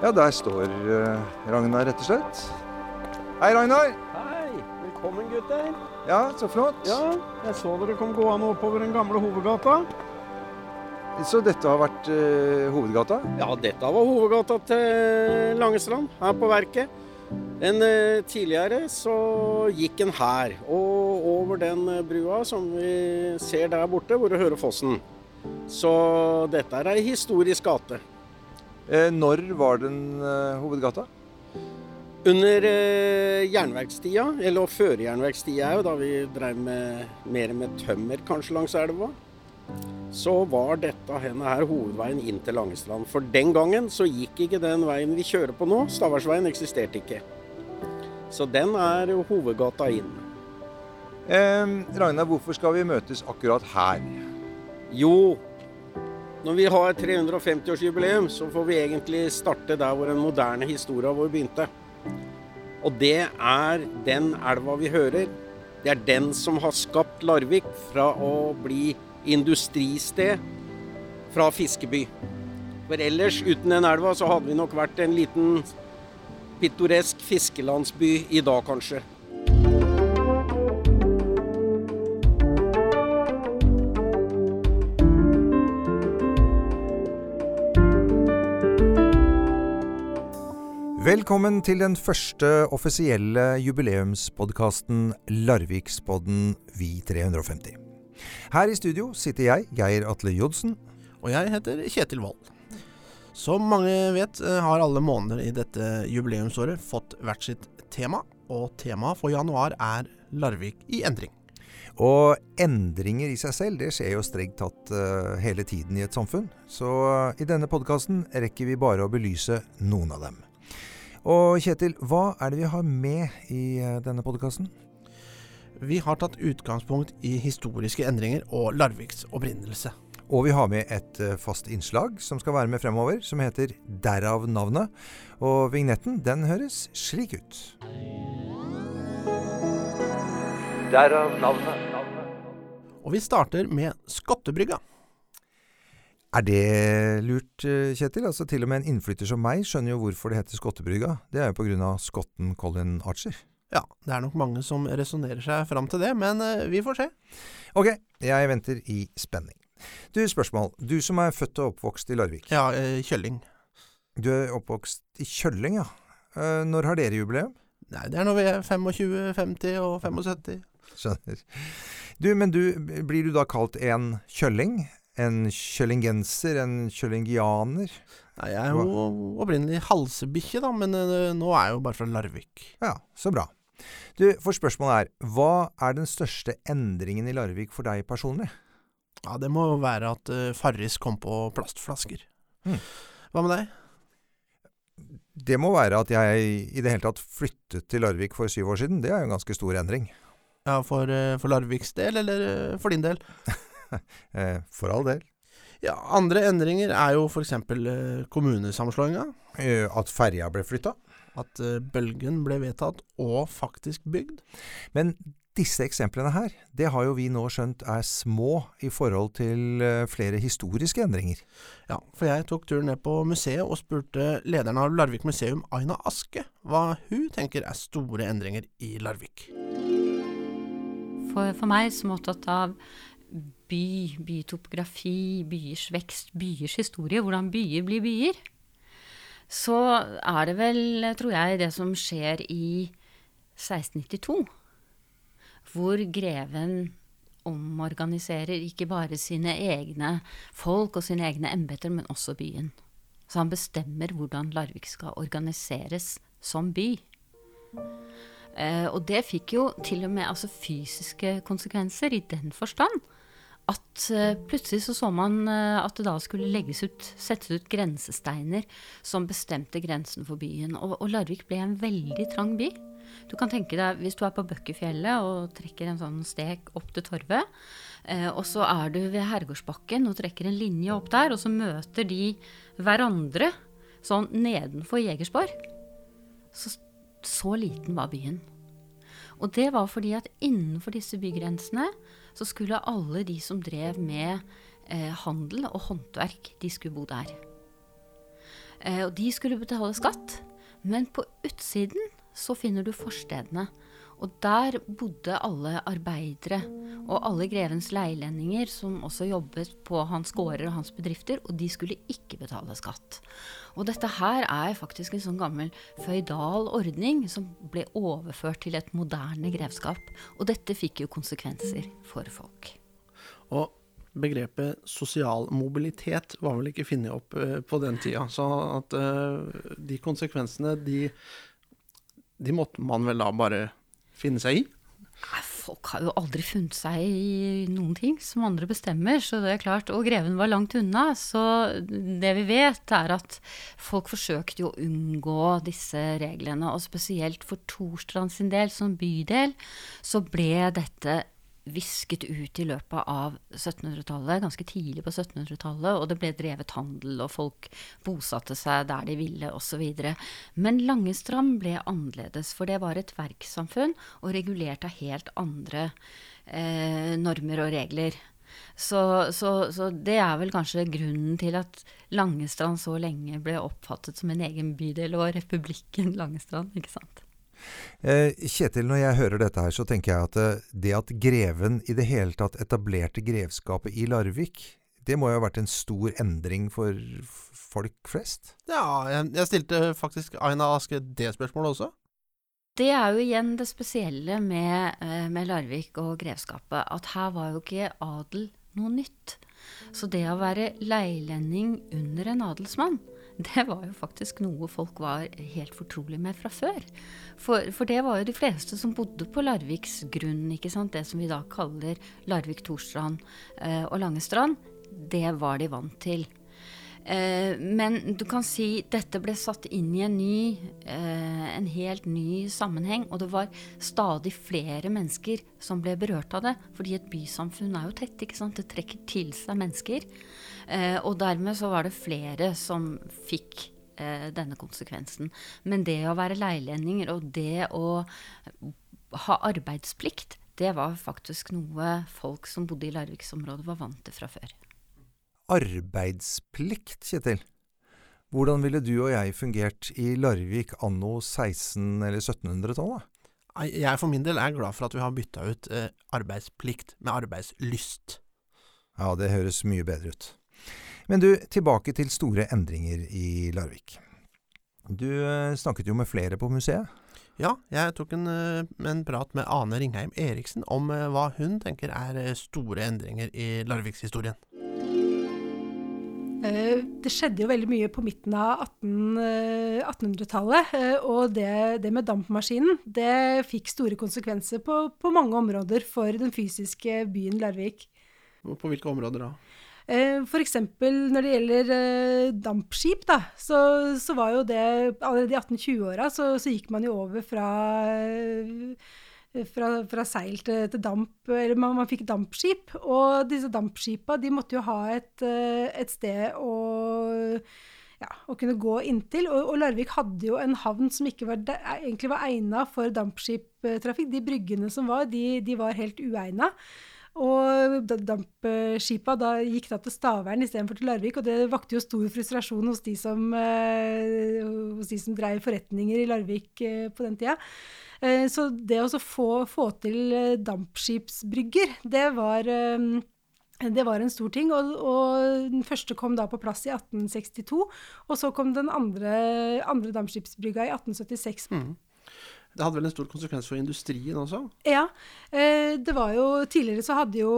Ja, der står eh, Ragnar, rett og slett. Hei, Ragnar. Hei, velkommen gutter. Ja, så flott. Ja, jeg så dere kom gående oppover den gamle hovedgata. Så dette har vært uh, hovedgata? Ja, dette var hovedgata til Langestrand, her på verket. En, uh, tidligere så gikk en her, og over den eh, brua som vi ser der borte, hvor du hører fossen. Så dette er ei historisk gate. Eh, når var den eh, hovedgata? Under eh, jernverkstida, eller førjernverkstida òg, da vi drev med mer med tømmer kanskje langs elva, så var dette henne her hovedveien inn til Langestrand. For den gangen så gikk ikke den veien vi kjører på nå. Stavarsveien eksisterte ikke. Så den er hovedgata inn. Eh, Ragnar, hvorfor skal vi møtes akkurat her? Jo, når vi har 350-årsjubileum, så får vi egentlig starte der hvor den moderne historien vår begynte. Og det er den elva vi hører. Det er den som har skapt Larvik fra å bli industristed fra fiskeby. For ellers, uten den elva, så hadde vi nok vært en liten pittoresk fiskelandsby i dag, kanskje. Velkommen til den første offisielle jubileumspodkasten Larvikspodden Vi 350. Her i studio sitter jeg, Geir Atle Jodsen. Og jeg heter Kjetil Wold. Som mange vet, eh, har alle måneder i dette jubileumsåret fått hvert sitt tema, og temaet for januar er Larvik i endring. Og endringer i seg selv, det skjer jo strengt tatt eh, hele tiden i et samfunn. Så eh, i denne podkasten rekker vi bare å belyse noen av dem. Og Kjetil, hva er det vi har med i eh, denne podkasten? Vi har tatt utgangspunkt i historiske endringer og Larviks opprinnelse. Og vi har med et eh, fast innslag som skal være med fremover, som heter Derav navnet. Og vignetten, den høres slik ut. Derav navnet. Og vi starter med Skottebrygga. Er det lurt, eh, Kjetil? Altså Til og med en innflytter som meg skjønner jo hvorfor det heter Skottebrygga. Det er jo pga. skotten Colin Archer. Ja, det er nok mange som resonnerer seg fram til det, men eh, vi får se. Ok, jeg venter i spenning. Du, spørsmål. Du som er født og oppvokst i Larvik. Ja, eh, Kjølling. Du er oppvokst i Kjølling, ja. Når har dere jubileum? Nei, det er når vi er 25, 50 og 75. Skjønner. Du, men du, blir du da kalt en kjølling? En kjøllingenser? En kjøllingianer? Nei, jeg er jo opprinnelig halsebikkje, da, men eh, nå er jeg jo bare fra Larvik. Ja, så bra. Du, for spørsmålet er, hva er den største endringen i Larvik for deg personlig? Ja, det må jo være at uh, Farris kom på plastflasker. Hmm. Hva med deg? Det må være at jeg i det hele tatt flyttet til Larvik for syv år siden. Det er jo en ganske stor endring. Ja, For, uh, for Larviks del, eller for din del? Eh, for all del. Ja, Andre endringer er jo f.eks. Uh, kommunesammenslåinga. Eh, At ferja ble flytta. At Bølgen ble vedtatt og faktisk bygd. Men disse eksemplene her, det har jo vi nå skjønt er små i forhold til eh, flere historiske endringer. Ja, for jeg tok turen ned på museet og spurte lederen av Larvik museum, Aina Aske, hva hun tenker er store endringer i Larvik. For, for meg som er opptatt av by, bytopografi, byers vekst, byers historie, hvordan byer blir byer, så er det vel, tror jeg, det som skjer i 1692. Hvor greven omorganiserer ikke bare sine egne folk og sine egne embeter, men også byen. Så han bestemmer hvordan Larvik skal organiseres som by. Eh, og det fikk jo til og med altså, fysiske konsekvenser i den forstand at eh, plutselig så så man eh, at det da skulle legges ut, settes ut grensesteiner som bestemte grensen for byen. Og, og Larvik ble en veldig trang by. Du kan tenke deg hvis du er på Bøkkefjellet og trekker en sånn stek opp til Torvet, eh, og så er du ved Herregårdsbakken og trekker en linje opp der, og så møter de hverandre sånn nedenfor Jegersborg. Så, så liten var byen. Og det var fordi at innenfor disse bygrensene så skulle alle de som drev med eh, handel og håndverk, de skulle bo der. Eh, og de skulle betale skatt. Men på utsiden så finner du forstedene. Og der bodde alle arbeidere og alle grevens leilendinger som også jobbet på hans gårder og hans bedrifter, og de skulle ikke betale skatt. Og dette her er faktisk en sånn gammel føydal ordning som ble overført til et moderne grevskap. Og dette fikk jo konsekvenser for folk. Og begrepet sosial mobilitet var vel ikke funnet opp uh, på den tida. Så at uh, de konsekvensene, de, de måtte man vel da bare finne seg i? Folk har jo aldri funnet seg i noen ting som andre bestemmer, så det er klart. Og greven var langt unna, så det vi vet, er at folk forsøkte jo å unngå disse reglene. Og spesielt for Torstrand sin del, som bydel, så ble dette visket ut i løpet av 1700-tallet, ganske tidlig på 1700-tallet, og det ble drevet handel, og folk bosatte seg der de ville, osv. Men Langestrand ble annerledes, for det var et verkssamfunn og regulert av helt andre eh, normer og regler. Så, så, så, det er vel kanskje grunnen til at Langestrand så lenge ble oppfattet som en egen bydel, og republikken Langestrand, ikke sant. Eh, Kjetil, når jeg hører dette her, så tenker jeg at eh, det at greven i det hele tatt etablerte grevskapet i Larvik, det må jo ha vært en stor endring for folk flest? Ja, jeg, stilte faktisk Aina Aske det spørsmålet også. Det er jo igjen det spesielle med, eh, med Larvik og grevskapet, at her var jo ikke adel noe nytt. Så det å være leilending under en adelsmann, det var jo faktisk noe folk var helt fortrolig med fra før. For, for, det var jo de fleste som bodde på Larviks grunn, ikke sant? det som vi da kaller Larvik, Torstrand eh, og Langestrand. Det var de vant til. Eh, men du kan si dette ble satt inn i en ny, eh, en helt ny sammenheng. Og det var stadig flere mennesker som ble berørt av det. Fordi et bysamfunn er jo tett, ikke sant. Det trekker til seg mennesker. Eh, og dermed så var det flere som fikk denne konsekvensen. Men det å være leilendinger og det å ha arbeidsplikt, det var faktisk noe folk som bodde i Larviksområdet var vant til fra før arbeidsplikt, Kjetil. Hvordan ville du og jeg fungert i Larvik anno 1600- eller 1700-tallet? Jeg for min del er glad for at vi har bytta ut eh, arbeidsplikt med arbeidslyst. Ja, det høres mye bedre ut. Men du, tilbake til store endringer i Larvik. Du eh, snakket jo med flere på museet? Ja, jeg tok en, eh, en prat med Ane Ringheim Eriksen om eh, hva hun tenker er store endringer i Larvikshistorien. Eh, det skjedde jo veldig mye på midten av 1800-tallet. Eh, og det, det, med dampmaskinen det fikk store konsekvenser på, på, mange områder for den fysiske byen Larvik. På hvilke områder da? Eh, F.eks. når det gjelder dampskip, da, så, så, var jo det Allerede i 1820-åra så, så, gikk man jo over fra fra, fra, seil til, til, damp, eller man, man, fikk dampskip. Og disse dampskipa de måtte jo ha et, eh, et sted å, ja, å, kunne gå inntil. Og, og, Larvik hadde jo en havn som ikke var, egentlig var egna for dampskiptrafikk. De bryggene som var, de, de var helt uegna. Og dampskipa da gikk da til Stavern istedenfor til Larvik, og det vakte jo stor frustrasjon hos de som, eh, hos de som drev forretninger i Larvik eh, på den tida. Eh, så det å få, få, til eh, dampskipsbrygger, det var eh, det var en stor ting, og, og, den første kom da på plass i 1862. Og så kom den andre, andre dampskipsbrygga i 1876. Mm. Det hadde vel en stor konsekvens for industrien også? Ja. Eh, det var jo Tidligere så hadde jo,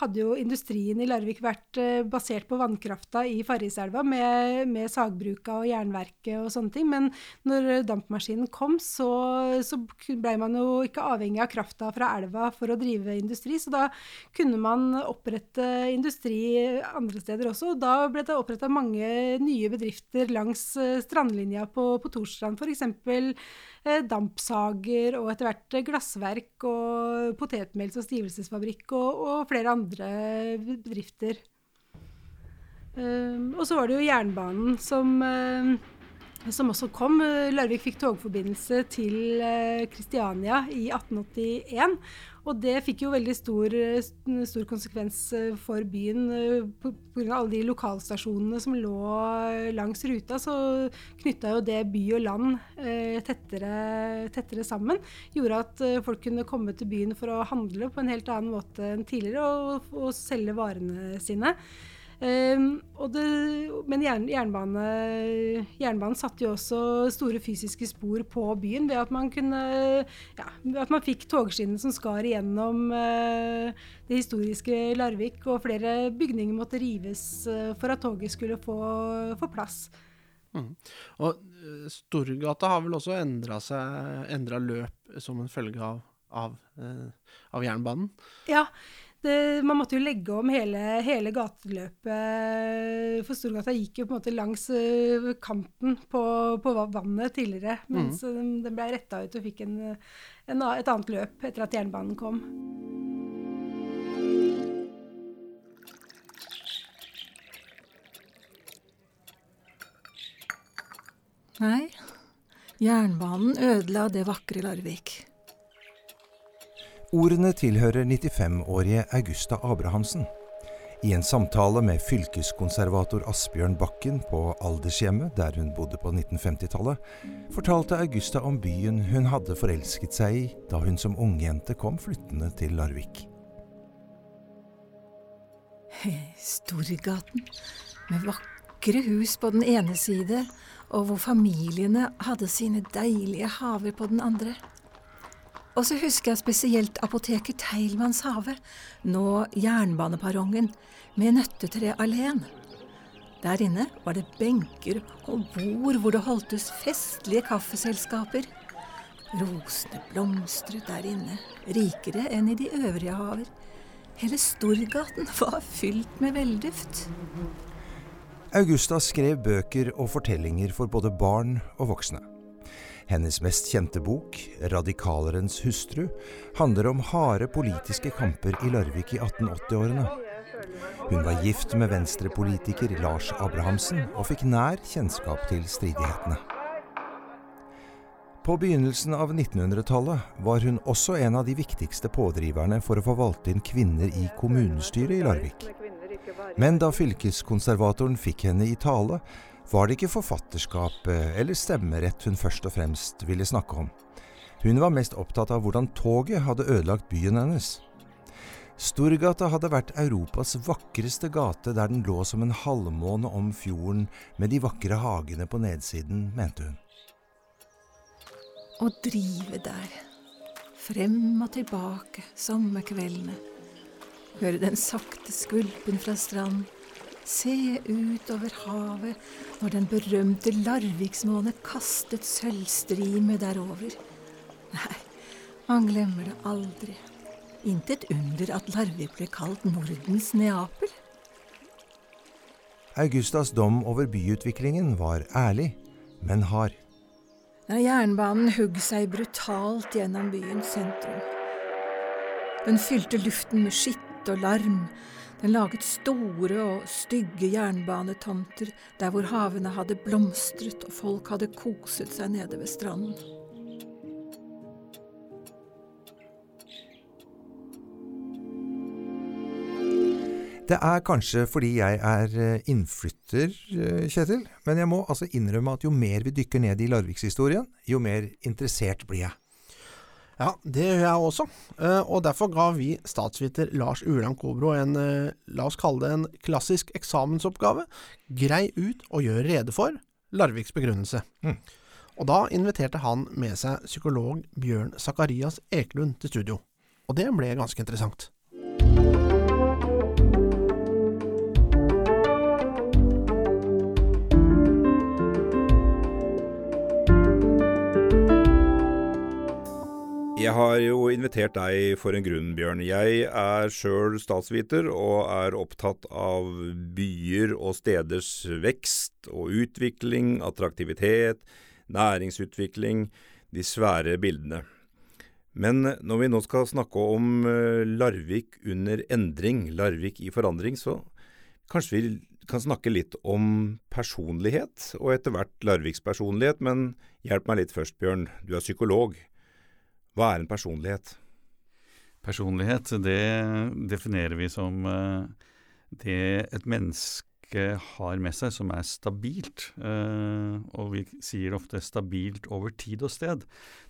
hadde jo industrien i Larvik vært eh, basert på vannkrafta i Farriselva med, med sagbruka og jernverket og sånne ting. Men når dampmaskinen kom, så, så ble man jo ikke avhengig av krafta fra elva for å drive industri. Så da kunne man opprette industri andre steder også. Og da ble det oppretta mange nye bedrifter langs eh, strandlinja på, på Torstrand. F.eks. Eh, dampsager og etter hvert glassverk og potetmels- og stivelsesfabrikk og, og, flere andre bedrifter. Um, og så var det jo jernbanen som, uh, som også kom. Larvik fikk togforbindelse til Kristiania i 1881. Og det fikk jo veldig stor, stor konsekvens for byen pga. alle de lokalstasjonene som lå langs ruta. Så knytta jo det by og land tettere, tettere, sammen. Gjorde at folk kunne komme til byen for å handle på en helt annen måte enn tidligere og, og selge varene sine. Um, det, men jernbane, jernbanen satte jo også store fysiske spor på byen ved at man kunne ja, at man fikk togskinnene som skar igjennom uh, det historiske Larvik, og flere bygninger måtte rives uh, for at toget skulle få, få plass. Mm. Og uh, Storgata har vel også endra løp som en følge av, av, av jernbanen? Ja, det, man måtte jo legge om hele, hele gateløpet. For Storgata gikk jo på en måte langs uh, kanten på, på, vannet tidligere. Mens mm. den, den ble retta ut og fikk en, en, et annet løp etter at jernbanen kom. Nei, jernbanen ødela det vakre Larvik. Ordene tilhører 95-årige Augusta Abrahamsen. I en samtale med fylkeskonservator Asbjørn Bakken på aldershjemmet der hun bodde på 1950-tallet, fortalte Augusta om byen hun hadde forelsket seg i da hun som ungjente kom flyttende til Larvik. Storgaten, med vakre hus på den ene side, og hvor familiene hadde sine deilige haver på den andre. Og så husker jeg spesielt apoteket Teilmanns hage, nå jernbaneperrongen, med nøttetrealleen. Der inne var det benker og bord hvor det holdtes festlige kaffeselskaper. Rosene blomstret der inne, rikere enn i de øvrige haver. Hele Storgaten var fylt med velduft. Augusta skrev bøker og fortellinger for både barn og voksne. Hennes mest kjente bok, 'Radikalerens hustru', handler om harde politiske kamper i Larvik i 1880-årene. Hun var gift med venstrepolitiker Lars Abrahamsen og fikk nær kjennskap til stridighetene. På begynnelsen av 1900-tallet var hun også en av de viktigste pådriverne for å få valgt inn kvinner i kommunestyret i Larvik. Men da fylkeskonservatoren fikk henne i tale, var det ikke forfatterskapet eller stemmerett hun først og fremst ville snakke om. Hun var mest opptatt av hvordan toget hadde ødelagt byen hennes. Storgata hadde vært Europas vakreste gate der den lå som en halvmåne om fjorden med de vakre hagene på nedsiden, mente hun. Å drive der, frem og tilbake sommerkveldene, høre den sakte skvulpen fra stranden, se ut over havet når den berømte Larviksmåne kastet sølvstrimet derover. Nei, man glemmer det aldri. Intet under at Larvik ble kalt Nordens Neapel. Augustas dom over byutviklingen var ærlig, men hard. Når jernbanen hugg seg brutalt gjennom byens sentrum. Den fylte luften med skitt og larm, den laget store og stygge jernbanetomter der hvor havene hadde blomstret og folk hadde koset seg nede ved stranden. Det er kanskje fordi jeg er eh, innflytter, eh, Kjetil, men jeg må altså innrømme at jo mer vi dykker ned i Larvikshistorien, jo mer interessert blir jeg. Ja, det gjør jeg også, eh, og derfor ga vi statsviter Lars Uland Kobro en, eh, la oss kalle det en klassisk eksamensoppgave, grei ut og gjør rede for Larviks begrunnelse. Mm. Og da inviterte han med seg psykolog Bjørn Sakarias Eklund til studio, og det ble ganske interessant. Jeg har jo invitert deg for en grunn, Bjørn. Jeg er sjøl statsviter og er opptatt av byer og steders vekst og utvikling, attraktivitet, næringsutvikling, de svære bildene. Men når vi nå skal snakke om eh, Larvik under endring, Larvik i forandring, så kanskje vi kan snakke litt om personlighet, og etter hvert Larviks personlighet. Men hjelp meg litt først, Bjørn. Du er psykolog. Hva er en personlighet? Personlighet, det definerer vi som uh, det et menneske har med seg som er stabilt. Uh, og vi sier ofte stabilt over tid og sted.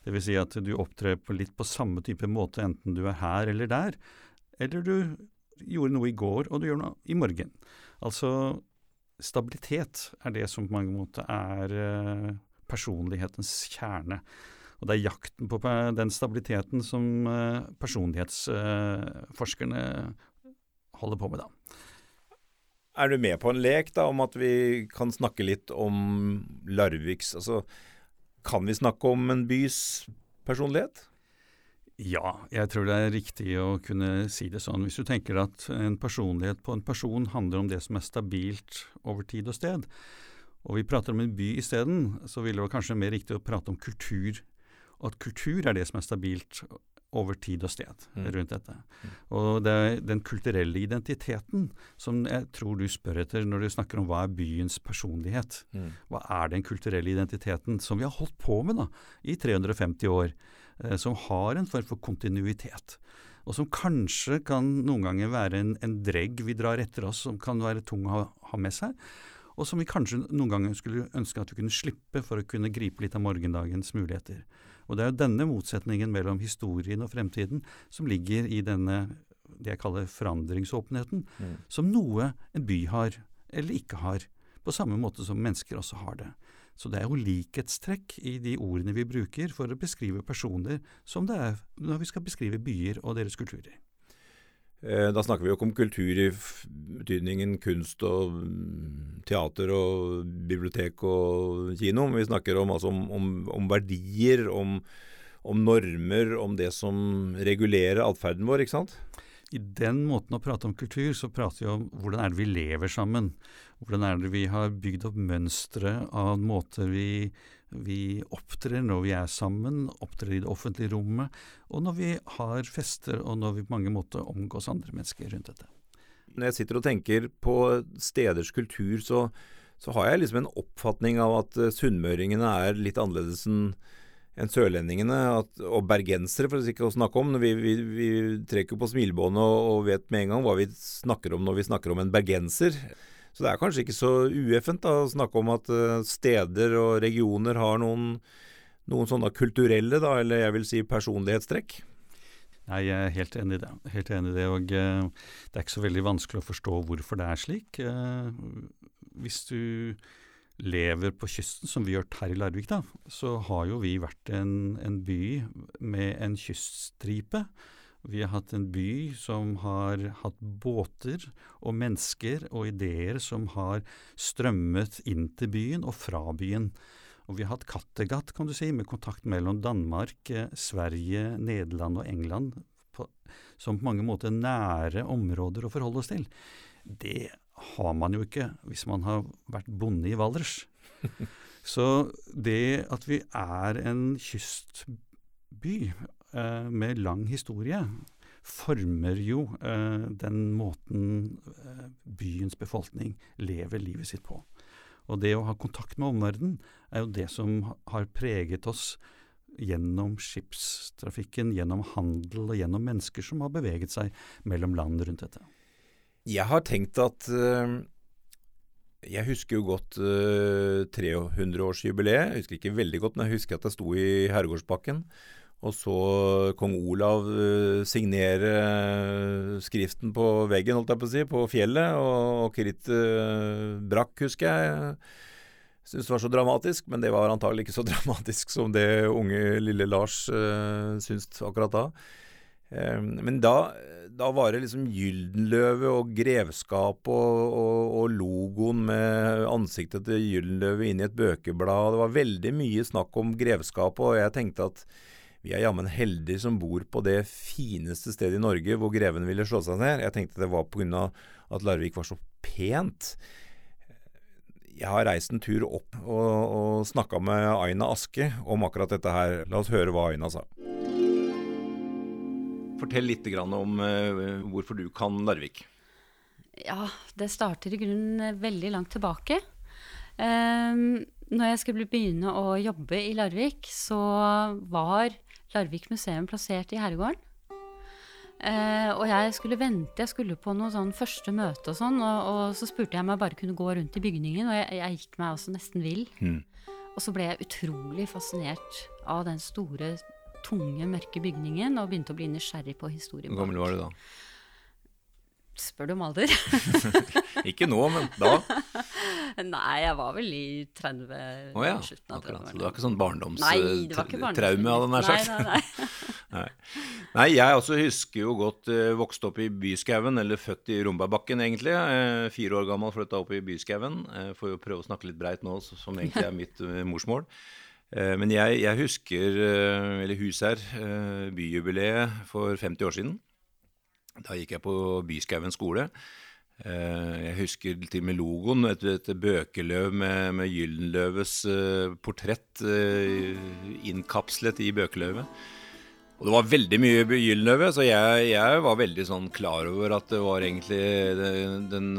Dvs. Si at du opptrer på litt på samme type måte enten du er her eller der, eller du gjorde noe i går og du gjør noe i morgen. Altså stabilitet er det som på mange måter er uh, personlighetens kjerne. Og det er jakten på den stabiliteten som uh, personlighetsforskerne uh, holder på med, da. Er du med på en lek da, om at vi kan snakke litt om Larviks Altså, kan vi snakke om en bys personlighet? Ja, jeg tror det er riktig å kunne si det sånn. Hvis du tenker at en personlighet på en person handler om det som er stabilt over tid og sted, og vi prater om en by isteden, så ville det kanskje mer riktig å prate om kultur. Og at kultur er det som er stabilt over tid og sted mm. rundt dette. Mm. Og det er den kulturelle identiteten som jeg tror du spør etter når du snakker om hva er byens personlighet. Mm. Hva er den kulturelle identiteten som vi har holdt på med da, i 350 år? Eh, som har en form for kontinuitet. Og som kanskje kan noen ganger være en, en dregg vi drar etter oss, som kan være tung å ha, ha med seg og som vi kanskje noen ganger skulle ønske at vi kunne slippe for å kunne gripe litt av morgendagens muligheter. Og det er jo denne motsetningen mellom historien og fremtiden som ligger i denne det jeg kaller forandringsåpenheten, mm. som noe en by har, eller ikke har, på samme måte som mennesker også har det. Så det er jo likhetstrekk i de ordene vi bruker for å beskrive personer, som det er når vi skal beskrive byer og deres kulturer. Eh, da snakker vi jo ikke om kultur i betydningen kunst og mm, teater og bibliotek og kino. Vi snakker om, altså om, om, om verdier, om, om, normer, om det som regulerer atferden vår, ikke sant? I den måten å prate om kultur, så prater vi om hvordan er det vi lever sammen. Hvordan er det vi har bygd opp mønstre av måter vi, vi opptrer når vi er sammen, opptrer i det offentlige rommet, og når vi har fester, og når vi på mange måter omgås andre mennesker rundt dette. Når jeg sitter og tenker på steders kultur, så, så har jeg liksom en oppfatning av at sunnmøringene er litt annerledes enn enn sørlendingene at, og bergensere, for ikke å snakke om. Vi, vi, vi trekker på smilebåndet og, og, vet med en gang hva vi snakker om når vi snakker om en bergenser. Så det er kanskje ikke så ueffent å snakke om at uh, steder og regioner har noen, noen sånne kulturelle, da, eller jeg vil si personlighetstrekk. Nei, Jeg er helt enig i det. Helt enig i det, og uh, Det er ikke så veldig vanskelig å forstå hvorfor det er slik. Uh, hvis du lever på kysten, som vi gjort her i Larvik, da, så har jo vi vært en, en, by med en kyststripe. Vi har hatt en by som har hatt båter og mennesker og ideer som har strømmet inn til byen og fra byen. Og vi har hatt Kattegat, kan du si, med kontakt mellom Danmark, eh, Sverige, Nederland og England, på, som på mange måter nære områder å forholde oss til. Det har man jo ikke hvis man har vært bonde i Valdres. Så det at vi er en kystby eh, med lang historie, former jo eh, den måten eh, byens befolkning lever livet sitt på. Og det å ha kontakt med omverdenen er jo det som har preget oss gjennom skipstrafikken, gjennom handel og gjennom mennesker som har beveget seg mellom land rundt dette. Jeg har tenkt at øh, Jeg husker jo godt øh, 300-årsjubileet. Jeg husker ikke veldig godt, men jeg husker at jeg sto i Herregårdsbakken og så kong Olav uh, signere skriften på veggen, holdt jeg på å si, på fjellet. Og, og krittet uh, brakk, husker jeg. Syntes det var så dramatisk, men det var antagelig ikke så dramatisk som det unge lille Lars uh, syntes akkurat da. men da da var det liksom Gyldenløve og grevskap og, og, og, logoen med ansiktet til Gyldenløve inn i et bøkeblad. Det var veldig mye snakk om grevskap, og jeg tenkte at vi er jammen heldige som bor på det fineste stedet i Norge hvor greven ville slå seg ned. Jeg tenkte det var pga. at Larvik var så pent. Jeg har reist en tur opp og, og snakka med Aina Aske om akkurat dette her. La oss høre hva Aina sa. Fortell litt om uh, hvorfor du kan Larvik. Ja, det starter i grunnen eh, veldig langt tilbake. Um, når jeg skulle begynne å jobbe i Larvik, så var Larvik museum plassert i herregården. Eh, og jeg skulle vente, jeg skulle på noe sånn første møte og sånn, og, og, så spurte jeg om jeg bare kunne gå rundt i bygningen, og jeg, jeg gikk meg også nesten vill. Mm. Og så ble jeg utrolig fascinert av den store, tunge, mørke bygningen, og begynte å bli nysgjerrig på historien. Hvor gammel var du da? Spør du om alder? Ikke nå, men da? Nei, jeg var vel i 30 Å ja. slutten av Akkurat. 30 Så det var ikke sånn det var ikke barndomstraume, hadde jeg nær sagt. Nei, nei, nei. Nei. Nei, jeg også husker jo godt eh, vokste opp i Byskauen, eller født i Rombabakken egentlig. Eh, fire år gammel flytta opp i Byskauen. Eh, får jo prøve å snakke litt breit nå, som egentlig er mitt eh, morsmål. Eh, men jeg, jeg husker, eh, eller huset her, eh, byjubileet for 50 år siden. Da gikk jeg på Byskauen skole. Eh, Jeg husker til med logoen, et, et bøkeløv med, med Gyldenløves eh, portrett eh, innkapslet i bøkeløvet. Og det var veldig mye Gyldenløve, så jeg, jeg var veldig sånn klar over at det var egentlig den, den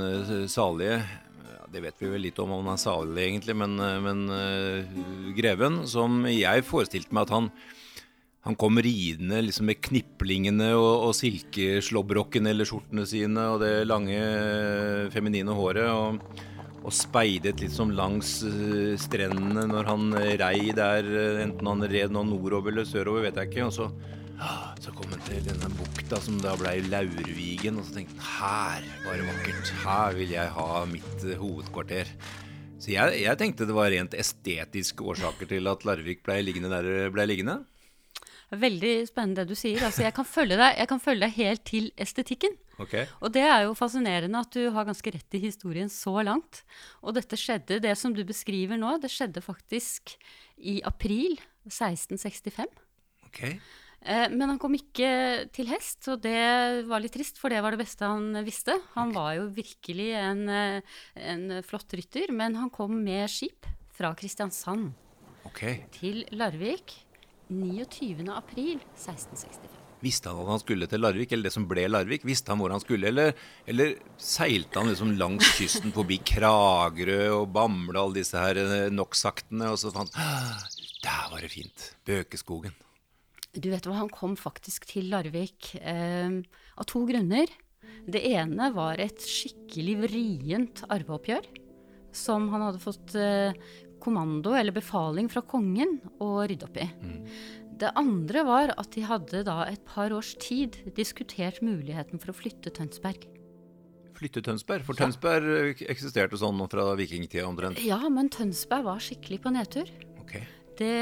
salige ja, Det vet vi vel litt om om han er salig, egentlig, men, men uh, greven, som jeg forestilte meg at han han kom ridende liksom med kniplingene og, og silkeslåbroken eller skjortene sine og det lange eh, feminine håret. Og, og speidet litt som langs eh, strendene når han rei der, eh, enten han red nå nordover eller sørover, vet jeg ikke. Og så, ah, så kom han til denne bukta som da blei Laurvigen, og så tenkte han her var det vakkert. Her vil jeg ha mitt eh, hovedkvarter. Så jeg, jeg tenkte det var rent estetiske årsaker til at Larvik blei liggende der det blei liggende. Veldig spennende det du sier. Altså, jeg, kan følge deg, jeg kan følge deg helt til estetikken. Okay. Og det er jo fascinerende at du har ganske rett i historien så langt. Og dette skjedde, det som du beskriver nå, det skjedde faktisk i april 1665. Ok. Eh, Men han kom ikke til hest, og det var litt trist, for det var det beste han visste. Han var jo virkelig en, eh, en flott rytter, men han kom med skip fra Kristiansand okay. til Larvik 29. april 1665. Visste han at han skulle til Larvik, eller det som ble Larvik? Visste han hvor han skulle, eller, eller seilte han liksom langs kysten forbi Kragerø og Bamble og alle disse her eh, NOx-aktene, og så fant «Ah, Der var det fint. Bøkeskogen. Du vet hva, han kom faktisk til Larvik eh, av to grunner. Det ene var et skikkelig vrient arveoppgjør, som han hadde fått eh, kommando eller befaling fra kongen å rydde opp i. Det andre var at de hadde da et par års tid diskutert muligheten for å flytte Tønsberg. Flytte Tønsberg, for Tønsberg ja. eksisterte sånn fra vikingtida omtrent. Ja, men Tønsberg var skikkelig på nedtur. Ok. Det,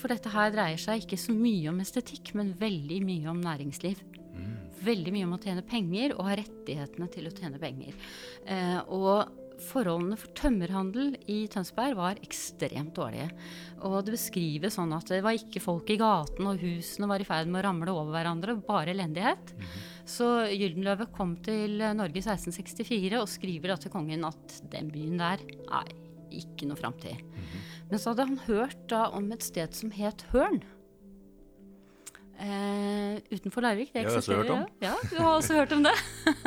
for dette her dreier seg ikke så mye om estetikk, men veldig mye om næringsliv. Veldig mye om å tjene penger og ha rettighetene til å tjene penger. Eh, og forholdene for tømmerhandel i Tønsberg var ekstremt dårlige. Og det beskrives sånn at det var ikke folk i gaten, og husene var i ferd med å ramle over hverandre. Bare elendighet. Så Gyldenløve kom til Norge i 1664 og skriver da til kongen at den byen der er ikke noe framtid. Men så hadde han hørt da om et sted som het Hørn. Eh, utenfor Larvik. Det eksisterer, jo. Ja, Ja, du har også hørt om det.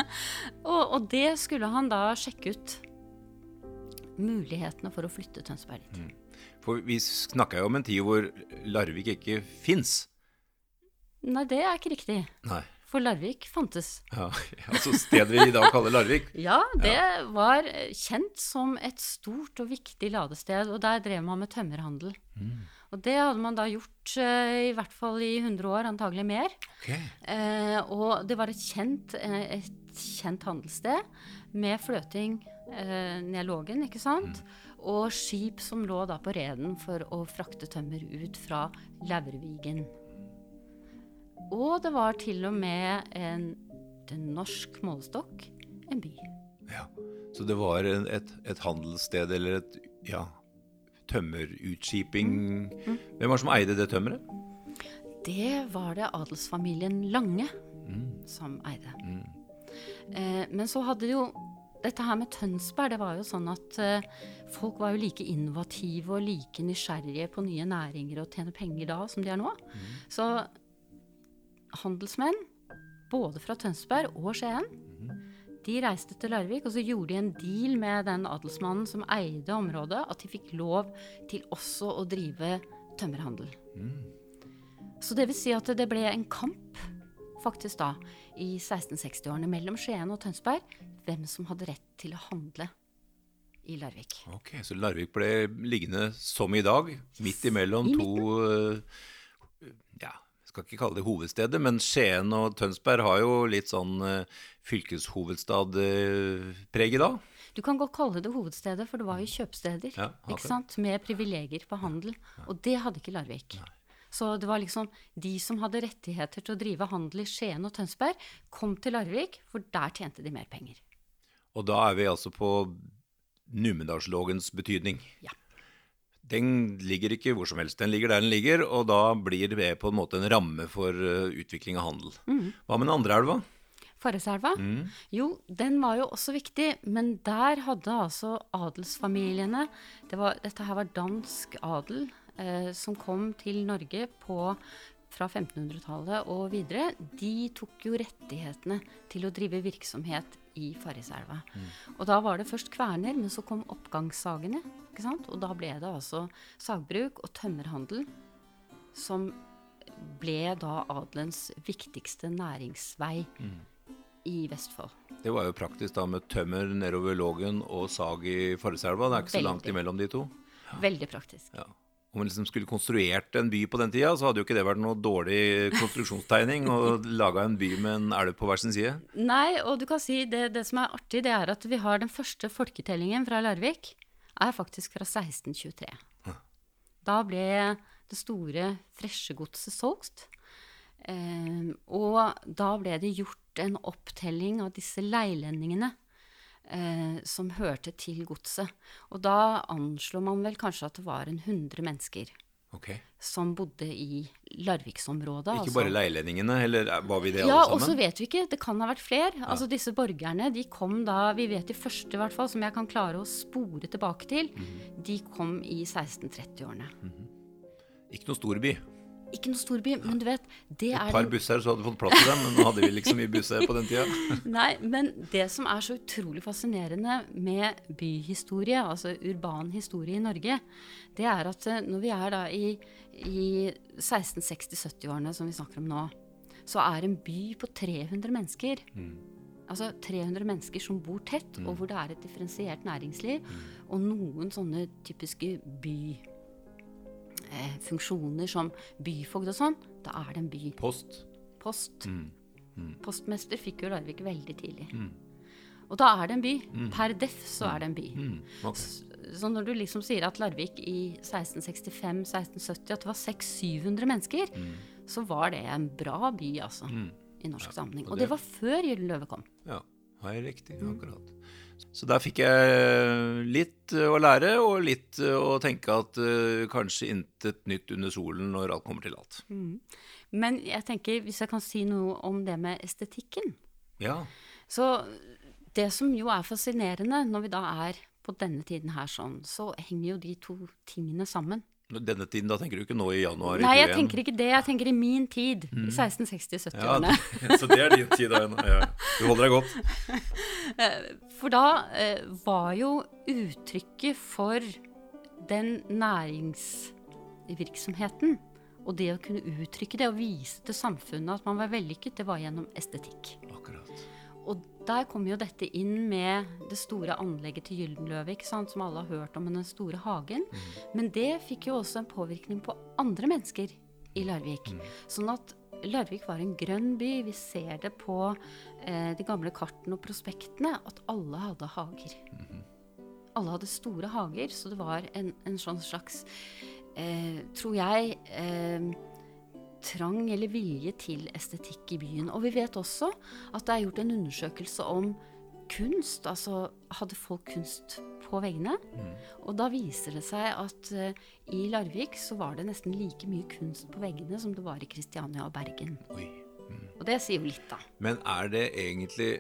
og, og det skulle han da sjekke ut. Mulighetene for å flytte Tønsberg dit. For vi snakka jo om en tid hvor Larvik ikke fins. Nei, det er ikke riktig. Nei. For Larvik fantes. Ja, altså stedet vi i dag kaller Larvik. Ja, det var eh, kjent som et stort og viktig ladested, og der drev man med tømmerhandel. Og det hadde man da gjort eh, i hvert fall i 100 år, antagelig mer. Ok. Eh, og det var et kjent, eh, et kjent handelssted med fløting eh, ned ikke sant? Og skip som lå da på reden for å frakte tømmer ut fra Laurvigen. Og det var til og med en, til norsk målestokk en by. Ja. Så det var en, et, et handelssted eller et ja, tømmerutskiping. Hvem var det som eide det tømmeret? Det var det adelsfamilien Lange som eide. Eh, men så hadde jo dette her med Tønsberg, det var jo sånn at eh, folk var jo like innovative og like nysgjerrige på nye næringer og tjene penger da som de er nå. Så handelsmenn, både fra Tønsberg og Skien, De reiste til Larvik, og så gjorde de en deal med den adelsmannen som eide området, at de fikk lov til også å drive tømmerhandel. Så det vil si at det ble en kamp, faktisk da, i 1660-årene mellom Skien og Tønsberg, hvem som hadde rett til å handle i Larvik. Ok, Så Larvik ble liggende som i dag, midt imellom I to uh, Ja, skal ikke kalle det hovedsteder, men Skien og Tønsberg har jo litt sånn uh, fylkeshovedstadpreg i dag. Du kan godt kalle det hovedstedet, for det var jo kjøpsteder. Ja, ikke sant? Med privilegier på handel. Og det hadde ikke Larvik. Så det var liksom de som hadde rettigheter til å drive handel i Skien og Tønsberg, kom til Larvik, for der tjente de mer penger. Og da er vi altså på Numedalslågens betydning. Ja. Den ligger ikke hvor som helst. Den ligger der den ligger, og da blir det på en måte en ramme for eh, utvikling av handel. Mm. Hva med den andre elva? Farreselva? Jo, den var jo også viktig, men der hadde altså adelsfamiliene det var, Dette her var dansk adel som kom til Norge på, fra 1500-tallet og videre. De tok jo rettighetene til å drive virksomhet i Farriselva. Og da var det først kverner, men så kom oppgangssagene. ikke sant? Og da ble det altså sagbruk og tømmerhandel som ble da adelens viktigste næringsvei i Vestfold. Det var jo praktisk da med tømmer nedover Lågen og sag i Farriselva. Det er ikke så langt imellom de to. Veldig praktisk. Ja. Om man liksom skulle konstruert en by på den tida, så hadde jo ikke det vært noe dårlig konstruksjonstegning å lage en by med en elv på hver sin side. Nei, og du kan si det, det som er artig, det er at vi har den første folketellingen fra Larvik, er faktisk fra 1623. Da ble det store Fresjegodset solgt. Eh, og da ble det gjort en opptelling av disse leilendingene eh, som hørte til godset. Og da anslo man vel kanskje at det var en 100 mennesker Okay. som bodde i Larviksområdet. Ikke altså. bare leilendingene, eller var vi det Ja, alle og så vet vi ikke. Det kan ha vært flere. Altså Disse borgerne de kom da Vi vet de første, i hvert fall, som jeg kan klare å spore tilbake til. Mhm. De kom i 1630-årene. Ikke noe stor by. Ikke noe storby, men du vet det Et er par den- busser, så hadde du fått plass til dem, men nå hadde vi liksom mye busser på den tida. Nei, men det som er så utrolig fascinerende med byhistorie, altså urban historie i Norge, det er at eh, når vi er da i, i 1660-70-årene, som vi snakker om nå, så er en by på 300 mennesker. Altså 300 mennesker som bor tett, og hvor det er et differensiert næringsliv, og noen sånne typiske byfunksjoner eh, funksjoner som byfogd og sånn, da er det en by. Post. Post. Mm. Postmester fikk jo Larvik veldig tidlig. Og da er det en by. Per def så er det en by. Mm. Ok. Så når du liksom sier at Larvik i 1665-1670 at det var 600-700 mennesker, så var det en bra by, altså. I norsk sammenheng. og Og det- det var før Gyldenløve kom. Ja, jeg riktig. Mm. Akkurat. Så der fikk jeg litt eh, å lære, og litt eh, å tenke at uh, kanskje intet nytt under solen når alt kommer til alt. Men jeg tenker, hvis jeg kan si noe om det med estetikken Ja. Så det som jo er fascinerende når vi da er på denne tiden her sånn, så henger jo de to tingene sammen. Denne tiden, da tenker du ikke nå i januar i Nei, jeg tenker ikke det. Jeg tenker i min tid. I Mm. 1660-70-årene. Ja, så det er din tid, da. Ja, ja. Du holder deg godt. For da eh, var jo uttrykket for den næringsvirksomheten, og det å kunne uttrykke det og vise til samfunnet at man var vellykket, det var gjennom estetikk. Og der kommer jo dette inn med det store anlegget til Gyldenløve, som alle har hørt om, med den store hagen. Men det fikk jo også en påvirkning på andre mennesker i Larvik. Sånn at Larvik var en grønn by. Vi ser det på eh, de gamle kartene og prospektene at alle hadde hager. Alle hadde store hager, så det var en, en sånn slags, eh, tror jeg, eh, trang eller vilje til estetikk i byen. Og vi vet også at det er gjort en undersøkelse om kunst. Altså hadde folk kunst på veggene? Og da viser det seg at uh, i Larvik så var det nesten like mye kunst på veggene som det var i Kristiania og Bergen. Oi. Og det sier jo litt, da. Men er det egentlig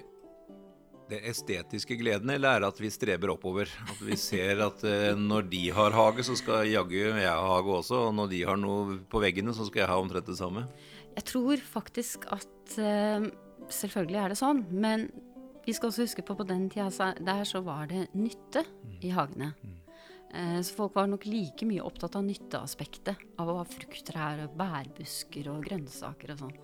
det estetiske gleden, eller er det at vi streber oppover? At vi ser at eh, når de har hage, så skal jaggu jeg ha hage også. Og når de har noe på veggene, så skal jeg ha omtrent det samme. Jeg tror faktisk at eh, Selvfølgelig er det sånn, men vi skal også huske på på den tida der så var det nytte i hagene. Eh, så folk var nok like mye opptatt av nytteaspektet av å ha frukttrær og bærbusker og grønnsaker og sånn.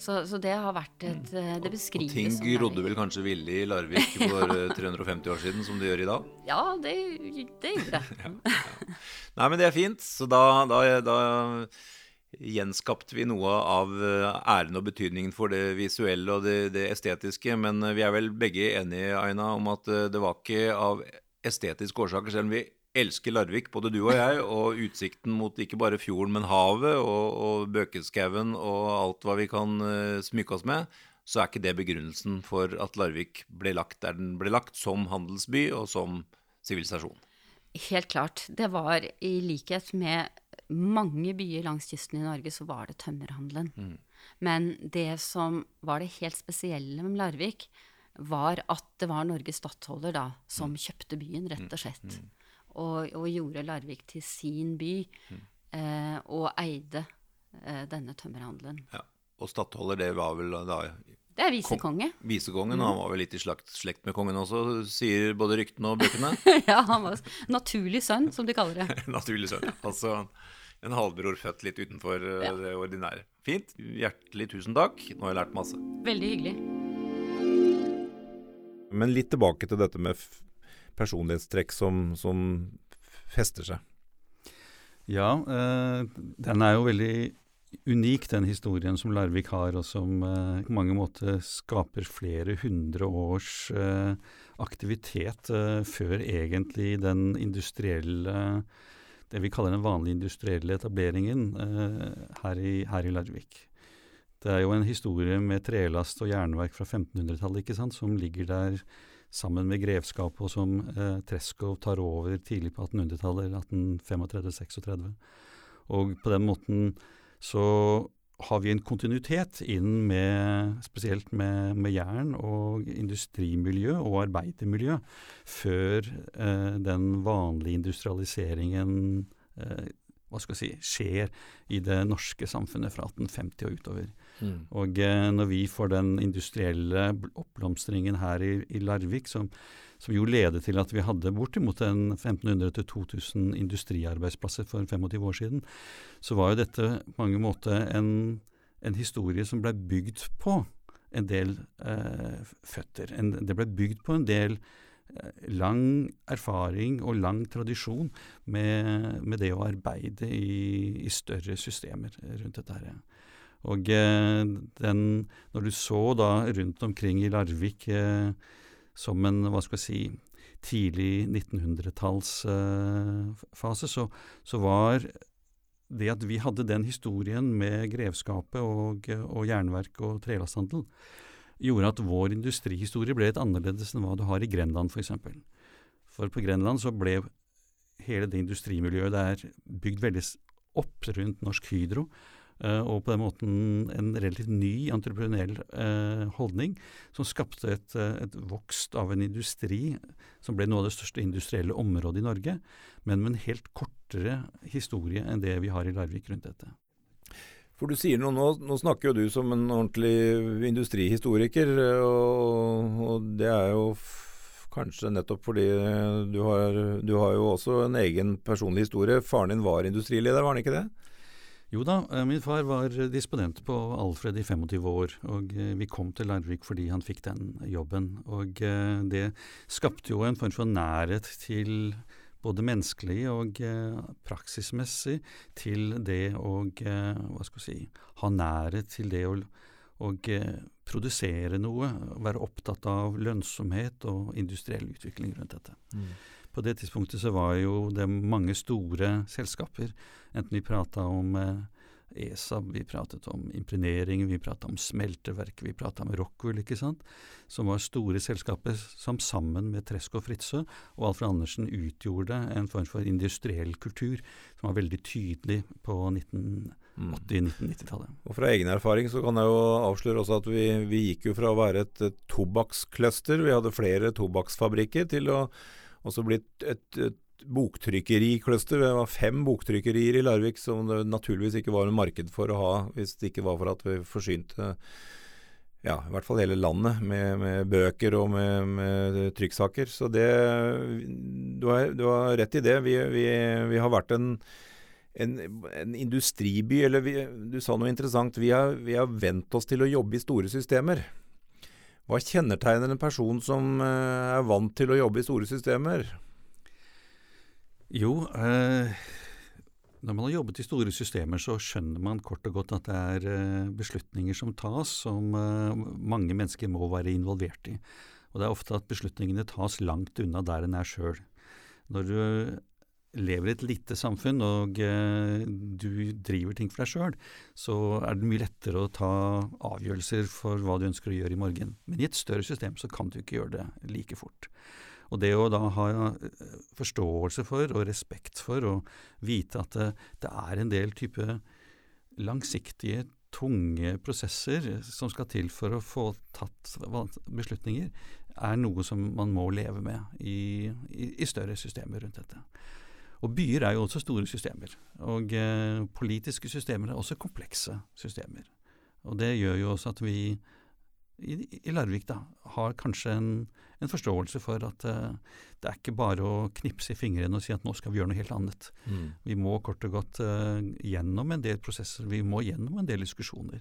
Så, så det har vært et eh, Det Og beskrives ting som grodde Larvik. vel kanskje villig i Larvik for ja. 350 år siden, som det gjør i dag? Ja, det, det gjorde det. Nei, men det er fint. Så da, da, da gjenskapte vi noe av eh, æren og betydningen for det visuelle og det, det estetiske. Men eh, vi er vel begge enige, Aina, om at eh, det var ikke av estetiske årsaker, selv om vi elsker Larvik, både du og jeg, og utsikten mot ikke bare fjorden, men havet og, og Bøkeskauen og alt hva vi kan uh, smykke oss med, så er ikke det begrunnelsen for at Larvik ble lagt der den ble lagt, som handelsby og som sivilisasjon. Helt klart. Det var i likhet med mange byer langs kysten i Norge, så var det tømmerhandelen. Men det som var det helt spesielle med Larvik, var at det var Norges stattholder da, som kjøpte byen, rett og slett. Og, og gjorde Larvik til sin by, eh, og eide eh, denne tømmerhandelen. Ja. Og stattholder, det var vel da Det er visekonge. visekongen, og han var vel litt i slakt, slekt med kongen også, sier både ryktene og bøkene. ja, han var naturlig sønn, som de kaller det. Naturlig sønn. Altså en halvbror født litt utenfor eh, Ja. det ordinære. Fint. Hjertelig tusen takk. Nå har jeg lært masse. Veldig hyggelig. Men litt tilbake til dette med personlighetstrekk som, som fester seg. Ja, eh, den er jo veldig unik, den historien som Larvik har, og som eh, på mange måter skaper flere hundre års eh, aktivitet eh, før egentlig den industrielle Det vi kaller den vanlige industrielle etableringen eh, her, i, her i Larvik. Det er jo en historie med trelast og jernverk fra 1500-tallet ikke sant, som ligger der sammen med grevskapet, og som eh, Treskov tar over tidlig på 1800-tallet, eller 1835-36. Og på den måten så har vi en kontinuitet inn med spesielt med, med jern og industrimiljø og arbeidermiljø, før eh, den vanlige industrialiseringen eh, hva skal jeg si, skjer i det norske samfunnet fra 1850 og utover. Og eh, når vi får den industrielle bl- oppblomstringen her i, i Larvik, som, som jo ledet til at vi hadde bortimot en 1500-2000 industriarbeidsplasser for 25 år siden, så var jo dette på mange måter en, en historie som ble bygd på en del eh, føtter. En, det ble bygd på en del eh, lang erfaring og lang tradisjon med, med det å arbeide i, i større systemer rundt dette her. Og eh, den, når du så da rundt omkring i Larvik eh, som en, hva skal jeg si, tidlig 1900-tallsfase, så, så var det at vi hadde den historien med grevskapet og, og jernverk og trelasthandel, gjorde at vår industrihistorie ble litt annerledes enn hva du har i Grenland f.eks. For, for på Grenland så ble hele det industrimiljøet der bygd veldig opp rundt Norsk Hydro, eh, og på den måten en relativt ny entreprenøriell eh, holdning som skapte et, eh, et vokst av en industri som ble noe av det største industrielle området i Norge, men med en helt kortere historie enn det vi har i Larvik rundt dette. For du sier noe, nå, nå snakker jo du som en ordentlig industrihistoriker, og, og det er jo kanskje nettopp fordi du har, du har jo også en egen personlig historie. Faren din var industrileder, var han ikke det? Jo da, eh, min far var disponent på Alfred i 25 år, og eh, vi kom til Larvik fordi han fikk den jobben. Og eh, det skapte jo en form for nærhet til både menneskelig og eh, praksismessig til det å eh, hva skal vi si, ha nærhet til det å og eh, produsere noe, være opptatt av lønnsomhet og industriell utvikling rundt dette. På det tidspunktet så var jo det mange store selskaper, enten vi prata om eh, ESA, vi pratet om imprenering, vi prata om smelteverk, vi prata om Rockwool, ikke sant, som var store selskaper som sammen med Tresk og Fritzøe og Alfred Andersen utgjorde en form for industriell kultur som var veldig tydelig på 1980-1990-tallet. Og fra egen erfaring så kan jeg jo avsløre også at vi, vi gikk jo fra å være et tobakkscluster, vi hadde flere tobakksfabrikker, til å også blitt et, et, et boktrykkerikluster. Det var fem boktrykkerier i Larvik som det naturligvis ikke var noe marked for å ha, hvis det ikke var for at vi forsynte ja, i hvert fall hele landet, med, med bøker og med, med, trykksaker. Så det Du har, du har rett i det. Vi, vi, vi har vært en, en, en industriby, eller vi, du sa noe interessant. Vi har, vi har vent oss til å jobbe i store systemer. Hva kjennetegner en person som eh, er vant til å jobbe i store systemer? Jo, eh, når man har jobbet i store systemer, så skjønner man kort og godt at det er eh, beslutninger som tas som eh, mange mennesker må være involvert i. Og det er ofte at beslutningene tas langt unna der en er sjøl. Når du lever i et lite samfunn og eh, du driver ting for deg sjøl, så er det mye lettere å ta avgjørelser for hva du ønsker å gjøre i morgen. Men i et større system så kan du ikke gjøre det like fort. Og det å da ha eh, forståelse for og respekt for og vite at det, det er en del type langsiktige, tunge prosesser som skal til for å få tatt beslutninger, er noe som man må leve med i, i, i større systemer rundt dette. Og byer er jo også store systemer. Og eh, politiske systemer er også komplekse systemer. Og det gjør jo også at vi i, i Larvik da, har kanskje en, en forståelse for at eh, det er ikke bare å knipse i fingrene og si at nå skal vi gjøre noe helt annet. Mm. Vi må kort og godt eh, gjennom en del prosesser, vi må gjennom en del diskusjoner.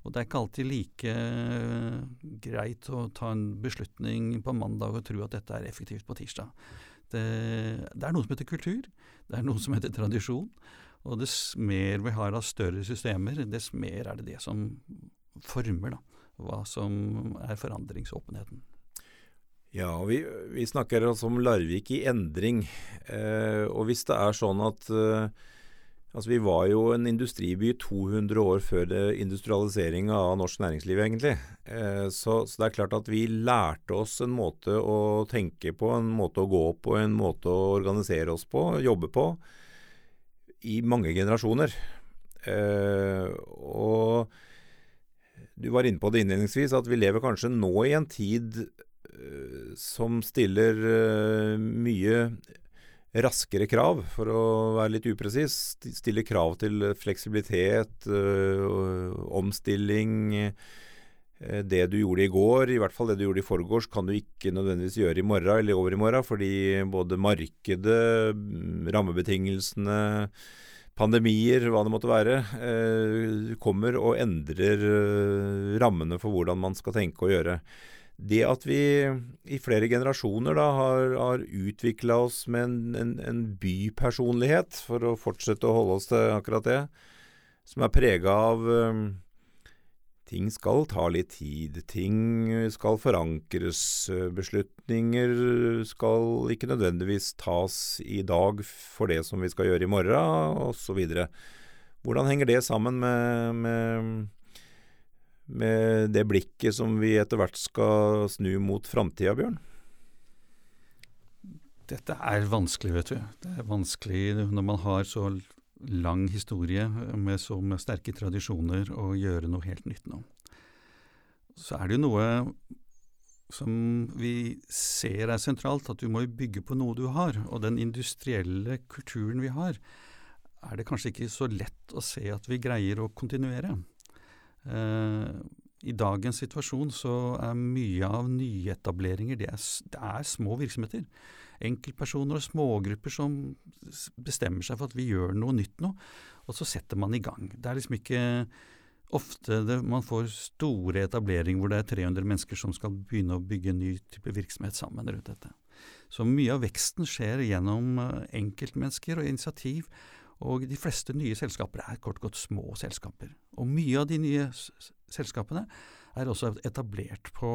Og det er ikke alltid like uh, greit å ta en beslutning på mandag og tro at dette er effektivt på tirsdag. Det, det er noe som heter kultur, det er noe som heter tradisjon. Og dess mer vi har av større systemer, dess mer er det det som former da, hva som er forandringsåpenheten. Ja, vi, vi snakker altså om Larvik i endring. Eh, og hvis det er sånn at eh, Altså, Vi var jo en industriby 200 år før industrialiseringa av norsk næringsliv, egentlig. Eh, så, så, det er klart at vi lærte oss en måte å tenke på, en måte å gå på, en måte å organisere oss på, jobbe på, i mange generasjoner. Eh, og du var inne på det innledningsvis, at vi lever kanskje nå i en tid som stiller mye raskere krav, for å være litt upresis. Stille krav til fleksibilitet, øh, omstilling. Det du gjorde i går, i hvert fall det du gjorde i forgårs, kan du ikke nødvendigvis gjøre i morgen eller over i morgen, fordi både markedet, rammebetingelsene pandemier, hva det måtte være, eh, kommer og endrer eh, rammene for hvordan man skal tenke og gjøre. Det at vi i flere generasjoner da har, har utvikla oss med en, en, en, bypersonlighet, for å fortsette å holde oss til akkurat det, som er prega av um, Ting skal ta litt tid. Ting skal forankres. Beslutninger skal ikke nødvendigvis tas i dag for det som vi skal gjøre i morgen, osv. Hvordan henger det sammen med, med, med, det blikket som vi etter hvert skal snu mot framtida, Bjørn? Dette er vanskelig, vet du. Det er vanskelig når man har så lang historie med så med sterke tradisjoner å gjøre noe helt nytt nå. Så er det jo noe som vi ser er sentralt, at du må bygge på noe du har. Og den industrielle kulturen vi har, er det kanskje ikke så lett å se at vi greier å kontinuere. Eh, I dagens situasjon så er mye av nyetableringer det er, det er små virksomheter enkeltpersoner og smågrupper som bestemmer seg for at vi gjør noe nytt nå, og så setter man i gang. Det er liksom ikke ofte det, man får store etableringer hvor det er 300 mennesker som skal begynne å bygge en ny type virksomhet sammen rundt dette. Så mye av veksten skjer gjennom eh, enkeltmennesker og initiativ, og de fleste nye selskaper er kort godt små selskaper. Og mye av de nye selskapene er også etablert på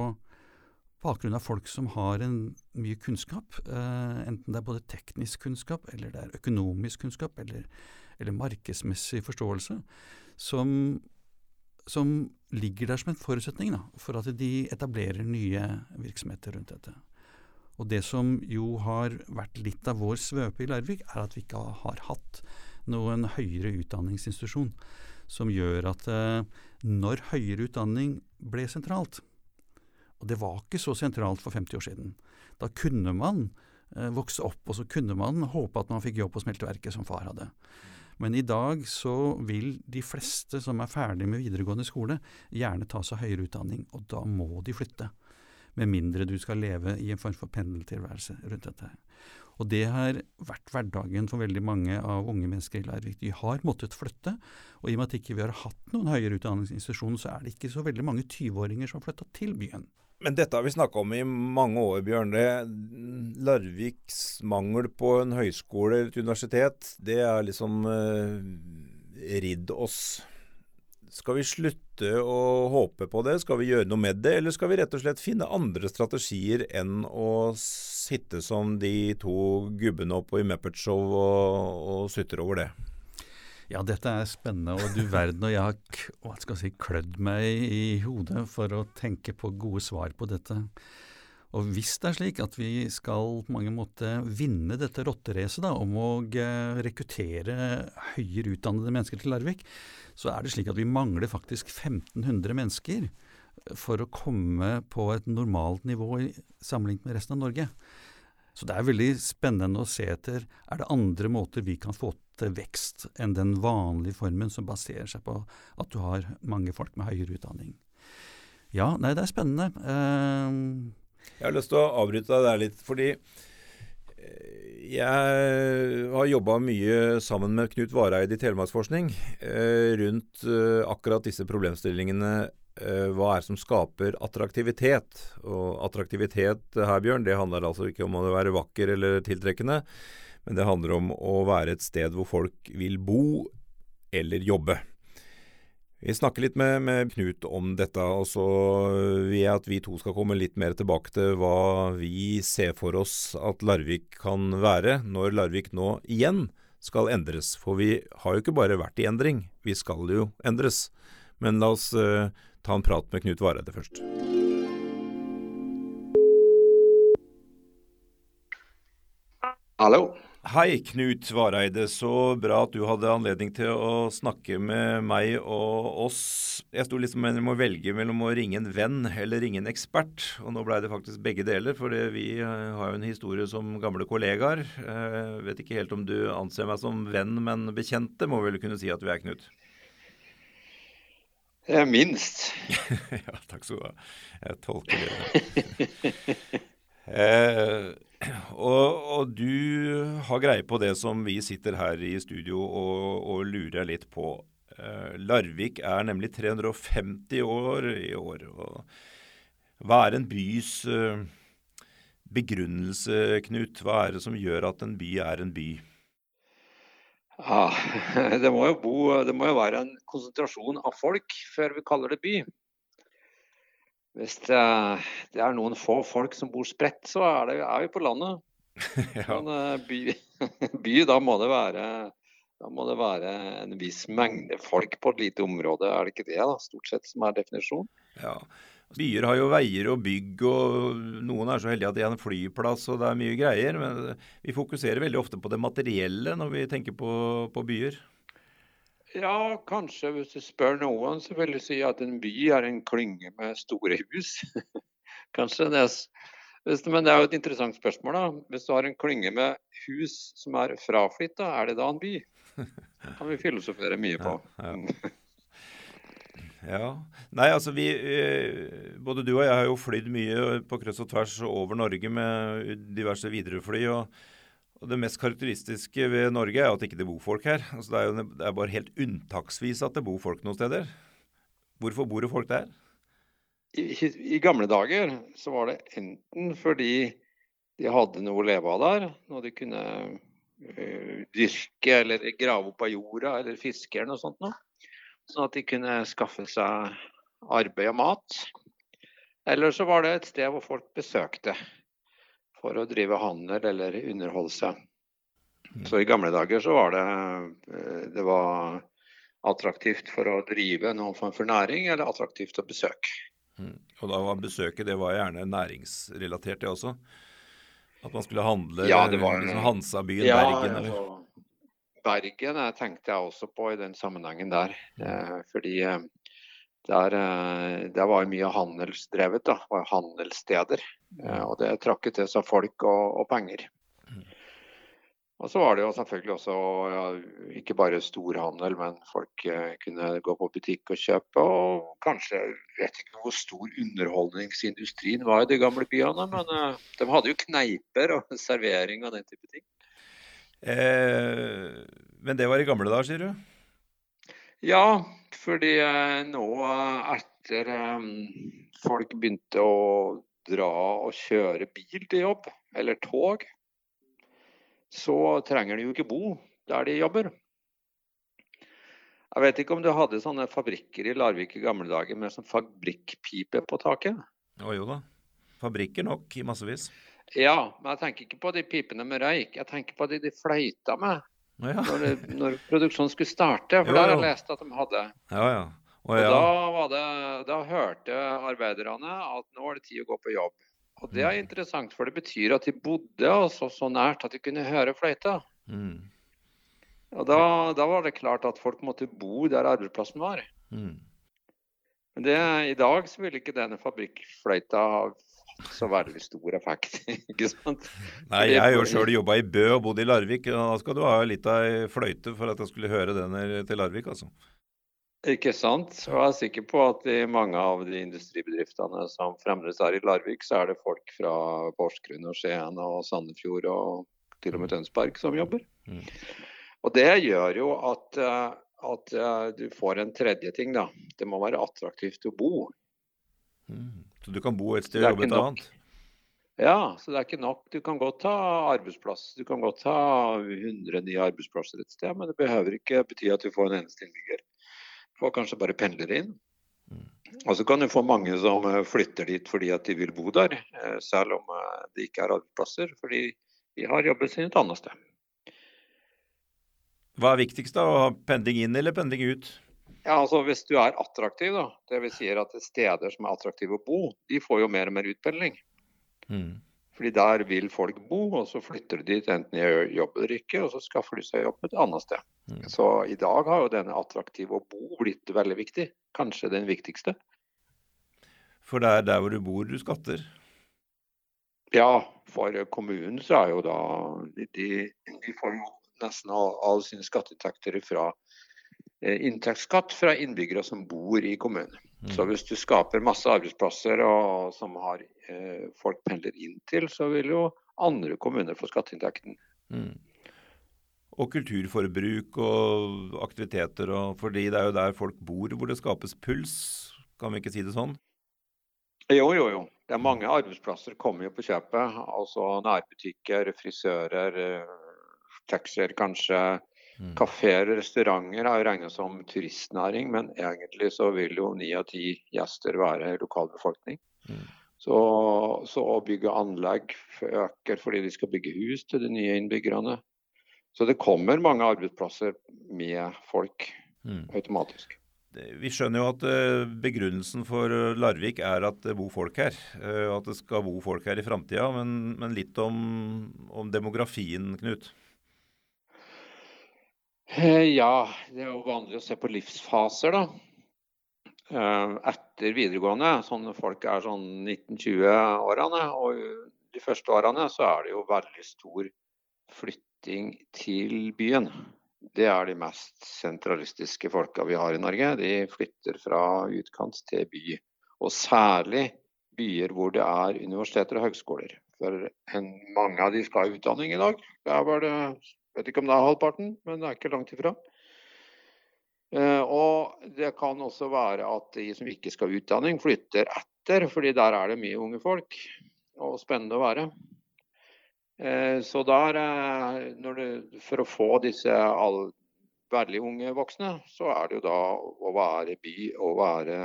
bakgrunn av folk som har en mye kunnskap, eh, enten det er både teknisk kunnskap, eller det er økonomisk kunnskap, eller, eller markedsmessig forståelse, som, som, ligger der som en forutsetning da, for at de etablerer nye virksomheter rundt dette. Og det som jo har vært litt av vår svøpe i Larvik, er at vi ikke har hatt noen høyere utdanningsinstitusjon som gjør at eh, når høyere utdanning ble sentralt, og det var ikke så sentralt for 50 år siden. Da kunne man eh, vokse opp, og så kunne man håpe at man fikk jobb på smelteverket som far hadde. Men i dag så vil de fleste som er ferdig med videregående skole, gjerne ta seg høyere utdanning, og da må de flytte. Med mindre du skal leve i en form for pendeltilværelse rundt dette. Og det har vært hverdagen for veldig mange av unge mennesker i Larvik. De har måttet flytte, og i og med at ikke vi ikke har hatt noen høyere utdanningsinstitusjoner, så er det ikke så veldig mange 20-åringer som har flytta til byen. Men dette har vi snakka om i mange år, Bjørn. Det, Larviks mangel på en høyskole eller et universitet, det er liksom eh, ridd oss. Skal vi slutte å håpe på det? Skal vi gjøre noe med det? Eller skal vi rett og slett finne andre strategier enn å sitte som de to gubbene oppe i Muppet Show og, og sutre over det? Ja, dette er spennende, og du verden og jeg har si, klødd meg i hodet for å tenke på gode svar på dette. Og hvis det er slik at vi skal på mange måter vinne dette rotteracet om å eh, rekruttere høyere utdannede mennesker til Larvik, så er det slik at vi mangler faktisk 1500 mennesker for å komme på et normalt nivå sammenlignet med resten av Norge. Så det er veldig spennende å se etter er det andre måter vi kan få til vekst enn den vanlige formen som baserer seg på at du har mange folk med høyere utdanning. Ja, nei, det er spennende. Uh, jeg har lyst til å avbryte deg der litt, fordi eh, jeg har jobba mye sammen med Knut Vareid i Telemarksforskning eh, rundt eh, akkurat disse problemstillingene. Hva er det som skaper attraktivitet? Og attraktivitet her, Bjørn, det handler altså ikke om å være vakker eller tiltrekkende. Men det handler om å være et sted hvor folk vil bo eller jobbe. Vi snakker litt med, med, Knut om dette, og så vil jeg at vi to skal komme litt mer tilbake til hva vi ser for oss at Larvik kan være, når Larvik nå igjen skal endres. For vi har jo ikke bare vært i endring, vi skal jo endres. Men la oss uh, ta en prat med Knut Vareide først. Hallo. Hei, Knut Vareide. Så bra at du hadde anledning til å snakke med meg og oss. Jeg sto liksom mellom å velge mellom å ringe en venn eller ringe en ekspert. Og nå blei det faktisk begge deler, for vi eh, har jo en historie som gamle kollegaer. Jeg eh, vet ikke helt om du anser meg som venn, men bekjente må vel kunne si at du er, Knut? Minst. ja, takk skal du ha. Jeg tolker det. eh, og, og, du har greie på det som vi sitter her i studio og, og lurer litt på. Eh, Larvik er nemlig 350 år i år. Hva er en bys eh, begrunnelse, Knut? Hva er det som gjør at en by er en by? Ja, det må jo, bo, det må jo være en konsentrasjon av folk før vi kaller det by. Hvis det, det, er noen få folk som bor spredt, så er, det, er vi på landet. ja. Men eh, by, by, da må det være da må det være en viss mengde folk på et lite område, er det ikke det da, stort sett som er definisjonen? Ja, Byer har jo veier og bygg, og noen er så heldige at de har en flyplass og det er mye greier. Men vi fokuserer veldig ofte på det materielle når vi tenker på, på byer. Ja, kanskje hvis du spør noen, så vil du si at en by er en klynge med store hus. kanskje det. Men det er jo et interessant spørsmål. da. Hvis du har en klynge med hus som er fraflytta, er det da en by? Det kan vi filosofere mye på. Ja, ja. ja. Nei, altså vi eh, Både du og jeg har jo flydd mye på kryss og tvers over Norge med diverse Widerøe-fly. og og Det mest karakteristiske ved Norge er at det ikke bor folk her. Altså det, er jo, det er bare helt unntaksvis at det bor folk noen steder. Hvorfor bor det folk der? I, I, gamle dager så var det enten fordi de hadde noe å leve av der, noe de kunne uh, dyrke eller grave opp av jorda eller fiske eller noe sånt noe. Sånn at de kunne skaffe seg arbeid og mat. Eller så var det et sted hvor folk besøkte for å drive handel eller underholde seg. Mm. Så i gamle dager så var det, eh, det var attraktivt for å drive noen form for næring, eller attraktivt å besøke. Mm. Og da var besøket det var gjerne næringsrelatert, det også? At man skulle handle ja, det var, liksom Hansabyen, ja, Bergen? Eller? Altså, Bergen jeg tenkte jeg også på i den sammenhengen der. Mm. Eh, fordi eh, der, eh, der var mye handelsdrevet, da, var handelssteder. Eh, og det trakk til seg folk og, og penger. Og så var det jo selvfølgelig også ja, ikke bare storhandel, men folk eh, kunne gå på butikk og kjøpe. Og kanskje jeg vet ikke hvor stor underholdningsindustrien var i de gamle byene, men de hadde jo kneiper og servering og den type ting. Eh, men det var i gamle dager, sier du? Ja, fordi eh, nå etter eh, folk begynte å dra og kjøre bil til jobb, eller tog, så trenger de jo ikke bo der de jobber. Jeg vet ikke om du hadde sånne fabrikker i Larvik i gamle dager med sånn fabrikkpipe på taket? Å jo da. Fabrikker nok i massevis. Ja, men jeg tenker ikke på de pipene med røyk. Jeg tenker på de de fløyta med ja. når, når produksjonen skulle starte. For Jo, der har jeg lest at de hadde. Ja ja. Og ja. da, var det, da hørte arbeiderne at nå er det tid å gå på jobb. Og det er interessant, for det betyr at de bodde altså så nært at de kunne høre fløyta. Mm. Og da, da var det klart at folk måtte bo der arbeidsplassen var. Mm. Men det, i dag så ville ikke denne fabrikkfløyta ha var så veldig stor effekt. ikke sant? Nei, jeg har jo sjøl jobba i Bø og bodd i Larvik. og Da skal du ha litt av ei fløyte for at jeg skulle høre den til Larvik, altså. Ikke sant? Og jeg er sikker på at i mange av de industribedriftene som fremdeles er i Larvik, så er det folk fra Porsgrunn og Skien og Sandefjord og til og med Tønsberg som jobber. Mm. Og det gjør jo at, eh, at eh, du får en tredje ting, da. Det må være attraktivt å bo. Mm. Så du kan bo et sted og jobbe et annet? Ja, så det er ikke nok. Du kan godt ha arbeidsplass. Du kan godt ha 100 nye arbeidsplasser et sted, men det behøver ikke bety at du får en eneste innbygger. Du får kanskje bare pendlere inn. Mm. Og så kan du få mange som eh, flytter dit fordi at de vil bo der, eh, selv om eh, det ikke er arbeidsplasser. Fordi de har jobben sin et annet sted. Hva er viktigst, da? Å ha pendling inn eller pendling ut? Ja, altså Hvis du er attraktiv, da, det vil si at er steder som er attraktive å bo, de får jo mer og mer utpendling. Mm. Fordi der vil folk bo, og så flytter de dit enten de jobber eller ikke, og så skaffer de seg jobb et annet sted. Mm. Så i dag har jo denne attraktive å bo blitt veldig viktig. Kanskje den viktigste. For det er der hvor du bor du skatter. Ja, for kommunen så er jo da De, de, får jo nesten all, all sine skatteinntekter fra inntektsskatt fra innbyggere som bor i kommunen. Mm. Så hvis du skaper masse arbeidsplasser og, som har, eh, folk pendler inn til, så vil jo andre kommuner få skatteinntekten. Mm. Og kulturforbruk og aktiviteter, og, fordi det er jo der folk bor hvor det skapes puls. Kan vi ikke si det sånn? Jo, jo, jo. Det er mange arbeidsplasser kommer jo på kjøpet. Altså nærbutikker, frisører, eh, taxier kanskje. Mm. Kafeer og restauranter er jo regnet som turistnæring, men egentlig så vil jo ni av ti gjester være lokalbefolkning. Mm. Så, så å bygge anlegg øker fordi de skal bygge hus til de nye innbyggerne. Så det kommer mange arbeidsplasser med folk Mm. automatisk. Vi skjønner jo at eh, begrunnelsen for eh, Larvik er at det bor folk her. eh, At det skal bo folk her i framtida. Men, men litt om, om demografien, Knut. Eh, Ja, det er jo vanlig å se på livsfaser, da. Eh, Etter videregående, sånn folk er sånn 1920-årene, og de første årene så er det jo veldig stor flytting til byen. Det er de mest sentralistiske folka vi har i Norge. De flytter fra utkant til by. Og særlig byer hvor det er universiteter og høgskoler. For en, mange av de skal ha utdanning i dag. Det er bare det Vet ikke om det er halvparten, men det er ikke langt ifra. Eh, og det kan også være at de som ikke skal ha utdanning, flytter etter, fordi der er det mye unge folk. Og spennende å være. Eh, så der, eh, når du, for å få disse all, veldig unge voksne, så er det jo da å være by og være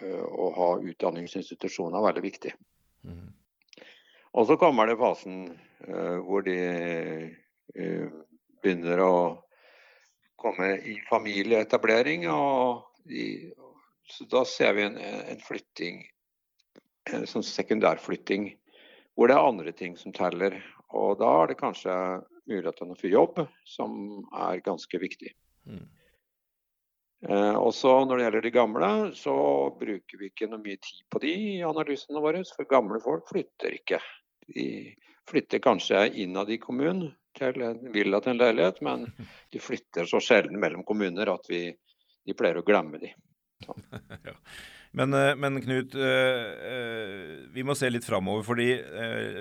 å ha utdanningsinstitusjoner veldig viktig. Mm. Og så kommer det fasen hvor de begynner å komme i familieetablering. Og de, så da ser vi en, en flytting, en sånn sekundærflytting, hvor det er andre ting som teller. Og da er det kanskje mulighetene for jobb som er ganske viktig. Mm. Eh, også når det gjelder de gamle, så bruker vi ikke noe mye tid på de i analysene våre. For gamle folk flytter ikke. De flytter kanskje innad i kommunen, til en villa til en leilighet, men de flytter så sjelden mellom kommuner at vi de pleier å glemme de. ja. Men, eh, men, Knut, vi må se litt framover. Fordi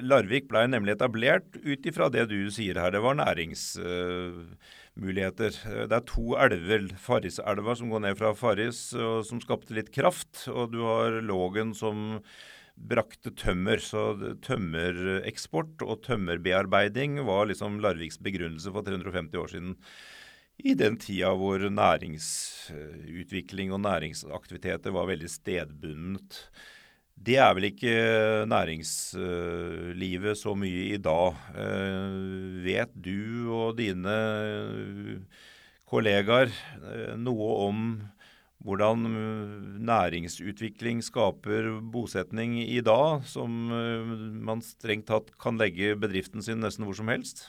Larvik ble nemlig etablert ut ifra det du sier her. Det var næringsmuligheter. Det er to elver, Farriselva som går ned fra Farris, og som skapte litt kraft. Og du har Lågen som brakte tømmer. Så tømmereksport og tømmerbearbeiding var liksom Larviks begrunnelse for 350 år siden. I den tida hvor næringsutvikling og næringsaktiviteter var veldig stedbundet. Det er vel ikke næringslivet så mye i dag. Eh, vet du og dine kollegaer eh, noe om hvordan eh, næringsutvikling skaper bosetning i dag, som eh, man strengt tatt kan legge bedriften sin nesten hvor som helst?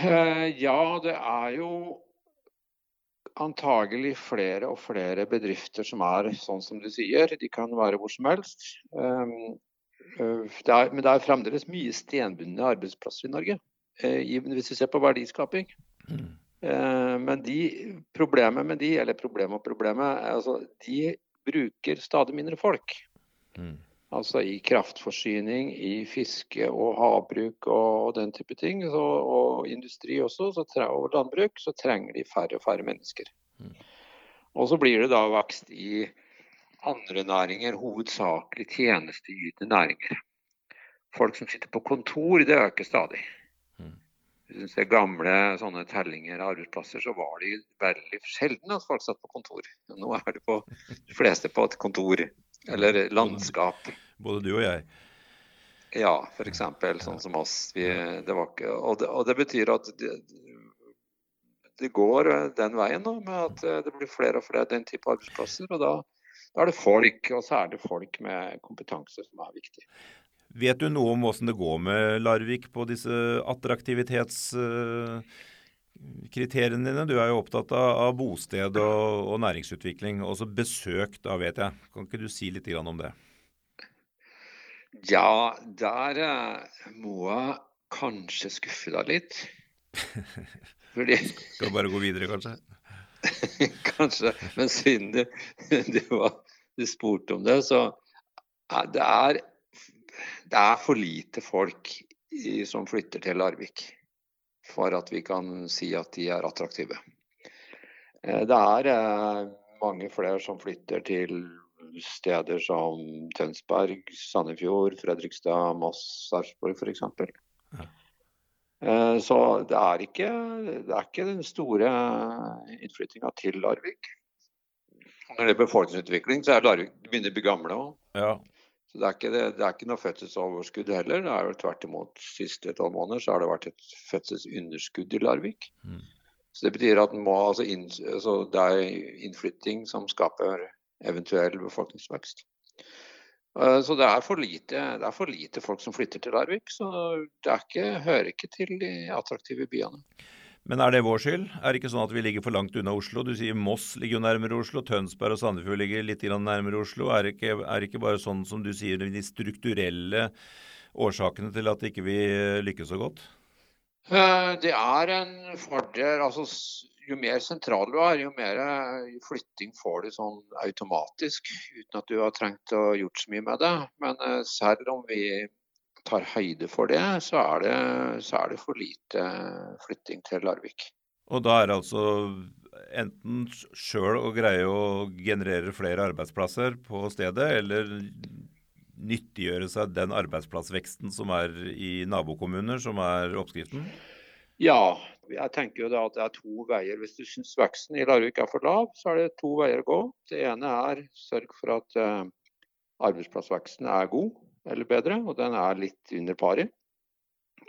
Eh, ja, det er jo antagelig flere og flere bedrifter som er sånn som du sier. De kan være hvor som helst. Det er, men det er fremdeles mye stenbundne arbeidsplasser i Norge, hvis vi ser på verdiskaping. Mm. Eh, men de, problemet med de, eller problemet og problemet, altså, de bruker stadig mindre folk. Mm. Altså i kraftforsyning, i fiske og havbruk og, og den type ting, så, og industri også, så, og landbruk, så trenger de færre og færre mennesker. Mm. Og så blir det da vekst i andre næringer, hovedsakelig tjenesteytende næringer. Folk som sitter på kontor, det øker stadig. Hvis du ser gamle sånne tellinger av arbeidsplasser, så var det veldig sjelden at folk satt på kontor. Nå er det på de fleste på et kontor eller landskap. Både du og jeg. Ja, f.eks. sånn som oss. Vi, det ikke, og, det, og, det, betyr at det, det, går den veien nå, med at det blir flere og flere den type arbeidsplasser. og da, da er det folk, og så det folk med kompetanse som er viktig. Vet du noe om hvordan det går med Larvik på disse attraktivitetskriteriene dine? Du er jo opptatt av bosted og, og næringsutvikling. Også besøk, da vet jeg. Kan ikke du si litt om det? Ja, der eh, må jeg kanskje skuffe deg litt. Fordi Skal bare gå videre, kanskje? kanskje. Men siden du, du, du spurte om det, så det er det er for lite folk i, som flytter til Larvik for at vi kan si at de er attraktive. Eh, det er eh, mange flere som flytter til steder som Tønsberg, Sandefjord, Fredrikstad, Moss, Sarpsborg f.eks. Ja. Eh, så det er, ikke, det er ikke den store innflyttinga til Larvik. Når det er befolkningsutvikling, så er Larvik begynner å bli gamle òg. Ja. Så det er, ikke, det, det er ikke noe fødselsoverskudd heller. Det er jo tvert imot siste tolv måneder så har det vært et fødselsunderskudd i Larvik. Mm. Så Det betyr at må, altså inn, altså det er innflytting som skaper eventuell befolkningsvekst. Eh, så det er, for lite, det er for lite folk som flytter til Larvik. Så det ikke, hører ikke til de attraktive byene. Men er det vår skyld? Er det ikke sånn at vi ligger for langt unna Oslo? Du sier Moss ligger jo nærmere Oslo, Tønsberg og Sandefjord ligger litt nærmere Oslo. Er det, ikke, er det ikke bare sånn som du sier, de strukturelle årsakene til at ikke vi lykkes så godt? Eh, det er en fordel. altså Jo mer sentral du er, jo mer flytting får du sånn automatisk. Uten at du har trengt å gjort så mye med det. Men eh, selv om vi tar høyde for det, så er det, så er det for lite flytting til Larvik. Og da er det altså enten sjøl å greie å generere flere arbeidsplasser på stedet, eller nyttiggjøre seg den arbeidsplassveksten som er i nabokommuner, som er oppskriften? Ja, jeg tenker jo da at det er to veier. Hvis du syns veksten i Larvik er for lav, så er det to veier å gå. Det ene er sørg for at uh, arbeidsplassveksten er god eller bedre, og den er litt under paret.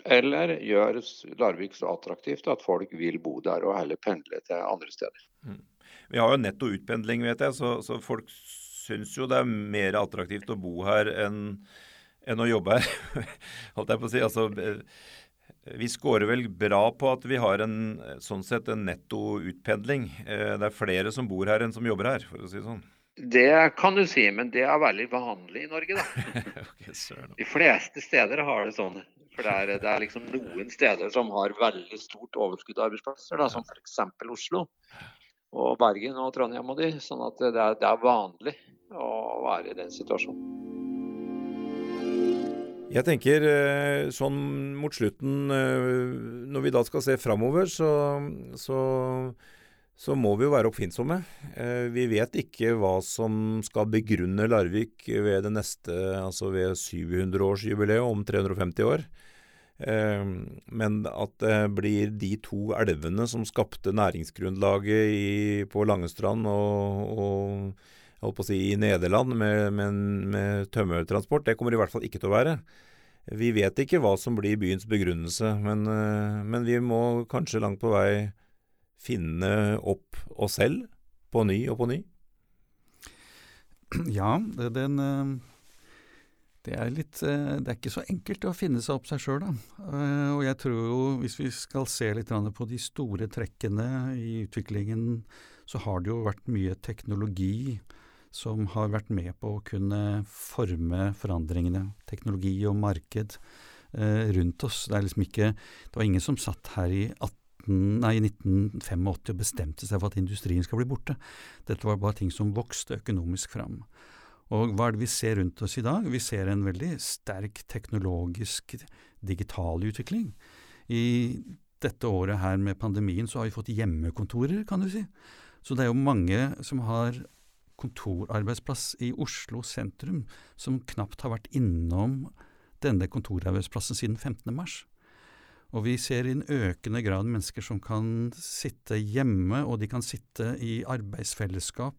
Eller gjør Larvik så attraktivt at folk vil bo der og heller pendle til andre steder. Mm. Vi har jo netto utpendling, vet jeg, så, så folk syns jo det er mer attraktivt å bo her enn, enn å jobbe her. Holdt jeg på å si. Altså, vi scorer vel bra på at vi har en, sånn sett en netto utpendling. Eh, det er flere som bor her enn som jobber her, for å si det sånn. Det kan du si, men det er veldig vanlig i Norge, da. okay, De fleste steder har det sånn. For det er, det er liksom noen steder som har veldig stort overskudd av arbeidsplasser, da, som f.eks. Oslo og Bergen og Trondheim og de. Sånn at det er, det er vanlig å være i den situasjonen. Jeg tenker eh, sånn mot slutten, eh, når vi da skal se framover, så, så, så, må vi jo være oppfinnsomme. Eh, vi vet ikke hva som skal begrunne Larvik ved det neste, altså ved 700-årsjubileet om 350 år. Men at det blir de to elvene som skapte næringsgrunnlaget i, på Langestrand og, og holdt på å si, i Nederland med, med, med tømmertransport. Det kommer i hvert fall ikke til å være. Vi vet ikke hva som blir byens begrunnelse, men, eh, men vi må kanskje langt på vei finne opp oss selv på ny og på ny. Ja, det, den, eh, det er litt eh, Det er ikke så enkelt å finne seg opp seg sjøl, da. Og jeg tror jo, hvis vi skal se litt på de store trekkene i utviklingen, så har det jo vært mye teknologi som har vært med på å kunne forme forandringene, teknologi og marked, eh, rundt oss. Det er liksom ikke Det var ingen som satt her i 18, nei, 1985 og bestemte seg for at industrien skal bli borte. Dette var bare ting som vokste økonomisk fram. Og hva er det vi ser rundt oss i dag? Vi ser en veldig sterk teknologisk, digital utvikling. I dette året her med pandemien så har vi fått hjemmekontorer, kan du si. Så det er jo mange som har kontorarbeidsplass i Oslo sentrum som knapt har vært innom denne kontorarbeidsplassen siden 15. mars. Og vi ser i en økende grad mennesker som kan sitte hjemme, og de kan sitte i arbeidsfellesskap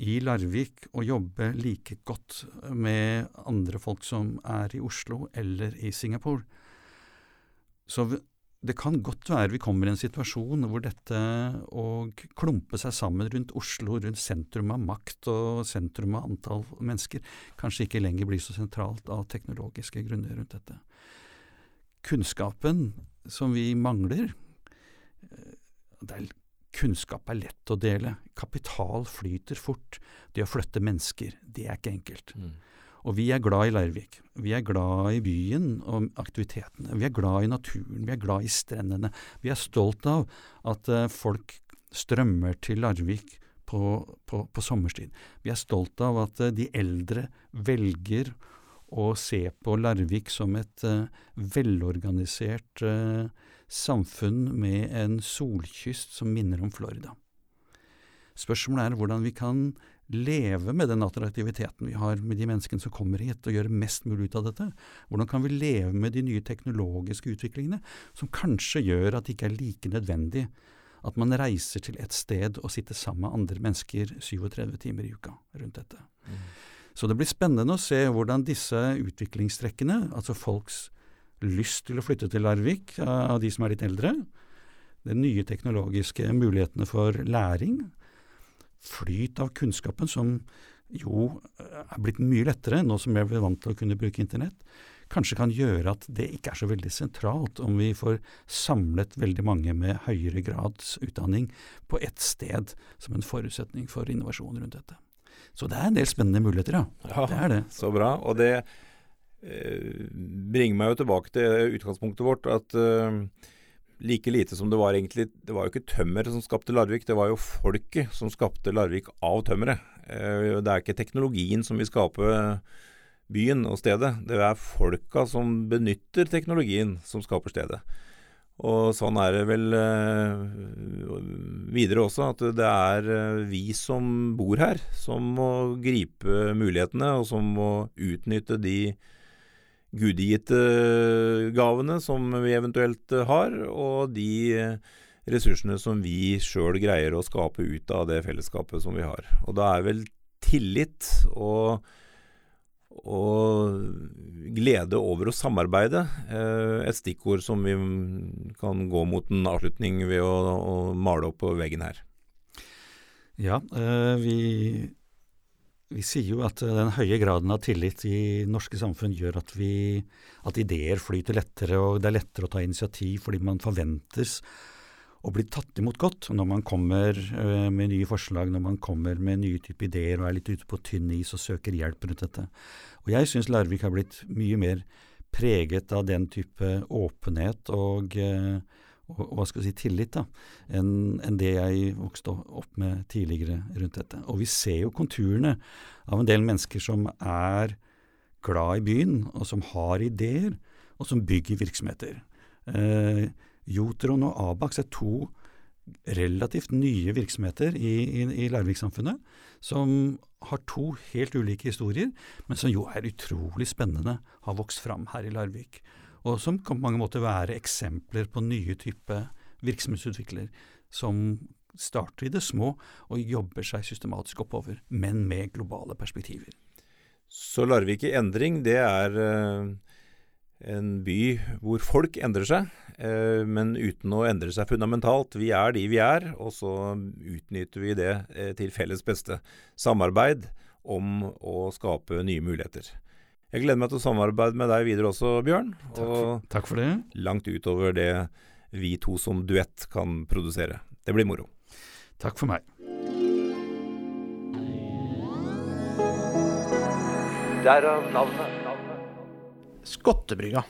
i Larvik og jobbe like godt med andre folk som er i Oslo eller i Singapore. Så det kan godt være vi kommer i en situasjon hvor dette å klumpe seg sammen rundt Oslo, rundt sentrum av makt og sentrum av antall mennesker, kanskje ikke lenger blir så sentralt av teknologiske grunner rundt dette. Kunnskapen som vi mangler eh, er, Kunnskap er lett å dele. Kapital flyter fort. Det å flytte mennesker, det er ikke enkelt. Mm. Og vi er glad i Larvik. Vi er glad i byen og aktivitetene. Vi er glad i naturen. Vi er glad i strendene. Vi er stolt av at uh, folk strømmer til Larvik på, på, på, sommerstid. Vi er stolt av at uh, de eldre velger å se på Larvik som et uh, velorganisert samfunn med en solkyst som minner om Florida. Spørsmålet er hvordan vi kan leve med den attraktiviteten vi har med de menneskene som kommer hit, og gjøre mest mulig ut av dette? Hvordan kan vi leve med de nye teknologiske utviklingene, som kanskje gjør at det ikke er like nødvendig at man reiser til et sted og sitter sammen med andre mennesker 37 timer i uka rundt dette. Mm. Så det blir spennende å se hvordan disse utviklingstrekkene, altså folks lyst til å flytte til Larvik av de som er litt eldre, de nye teknologiske mulighetene for læring, flyt av kunnskapen som jo eh, er blitt mye lettere nå som vi er vant til å kunne bruke internett, kanskje kan gjøre at det ikke er så veldig sentralt om vi får samlet veldig mange med høyere grads utdanning på ett sted som en forutsetning for innovasjon rundt dette. Så det er en del spennende muligheter, ja. ja det er det. Så bra. Og det eh, bringer meg jo tilbake til utgangspunktet vårt, at eh, like lite som det var egentlig Det var jo ikke tømmeret som skapte Larvik, det var jo folket som skapte Larvik av tømmeret. Eh, det er ikke teknologien som vil skape byen og stedet. Det er folka som benytter teknologien som skaper stedet. Og sånn er det vel eh, videre også, at det er eh, vi som bor her, som må gripe mulighetene, og som må utnytte de gudgitte gavene som vi eventuelt har, og de ressursene som vi sjøl greier å skape ut av det fellesskapet som vi har. Og da er vel tillit og, og glede over å samarbeide eh, et stikkord som vi kan gå mot en avslutning ved å, å male opp på veggen her. Ja, eh, vi vi sier jo at eh, den høye graden av tillit i norske samfunn gjør at, vi, at ideer flyter lettere, og det er lettere å ta initiativ fordi man forventes å blir tatt imot godt når man kommer uh, med nye forslag, når man kommer med nye typer ideer og er litt ute på tynn is og søker hjelp rundt dette. Og jeg syns Larvik har blitt mye mer preget av den type åpenhet og, eh, og, og hva skal jeg si, tillit da, enn en det jeg vokste opp med tidligere rundt dette. Og vi ser jo konturene av en del mennesker som er glad i byen, og som har ideer, og som bygger virksomheter. Eh, Jotron og Abax er to relativt nye virksomheter i, i, i Larvik-samfunnet, som har to helt ulike historier, men som jo er utrolig spennende, har vokst fram her i Larvik. Og som kan på mange måter være eksempler på nye type virksomhetsutvikler som starter i det små og jobber seg systematisk oppover, men med globale perspektiver. Så Larvik i endring, det er uh, en by hvor folk endrer seg, eh, men uten å endre seg fundamentalt. Vi er de vi er, og så utnytter vi det eh, til felles beste. Samarbeid om å skape nye muligheter. Jeg gleder meg til å samarbeide med deg videre også, Bjørn. Takk for, takk for det. Langt utover det vi to som duett kan produsere. Det blir moro. Takk for meg. Derav navnet. Skottebrygga.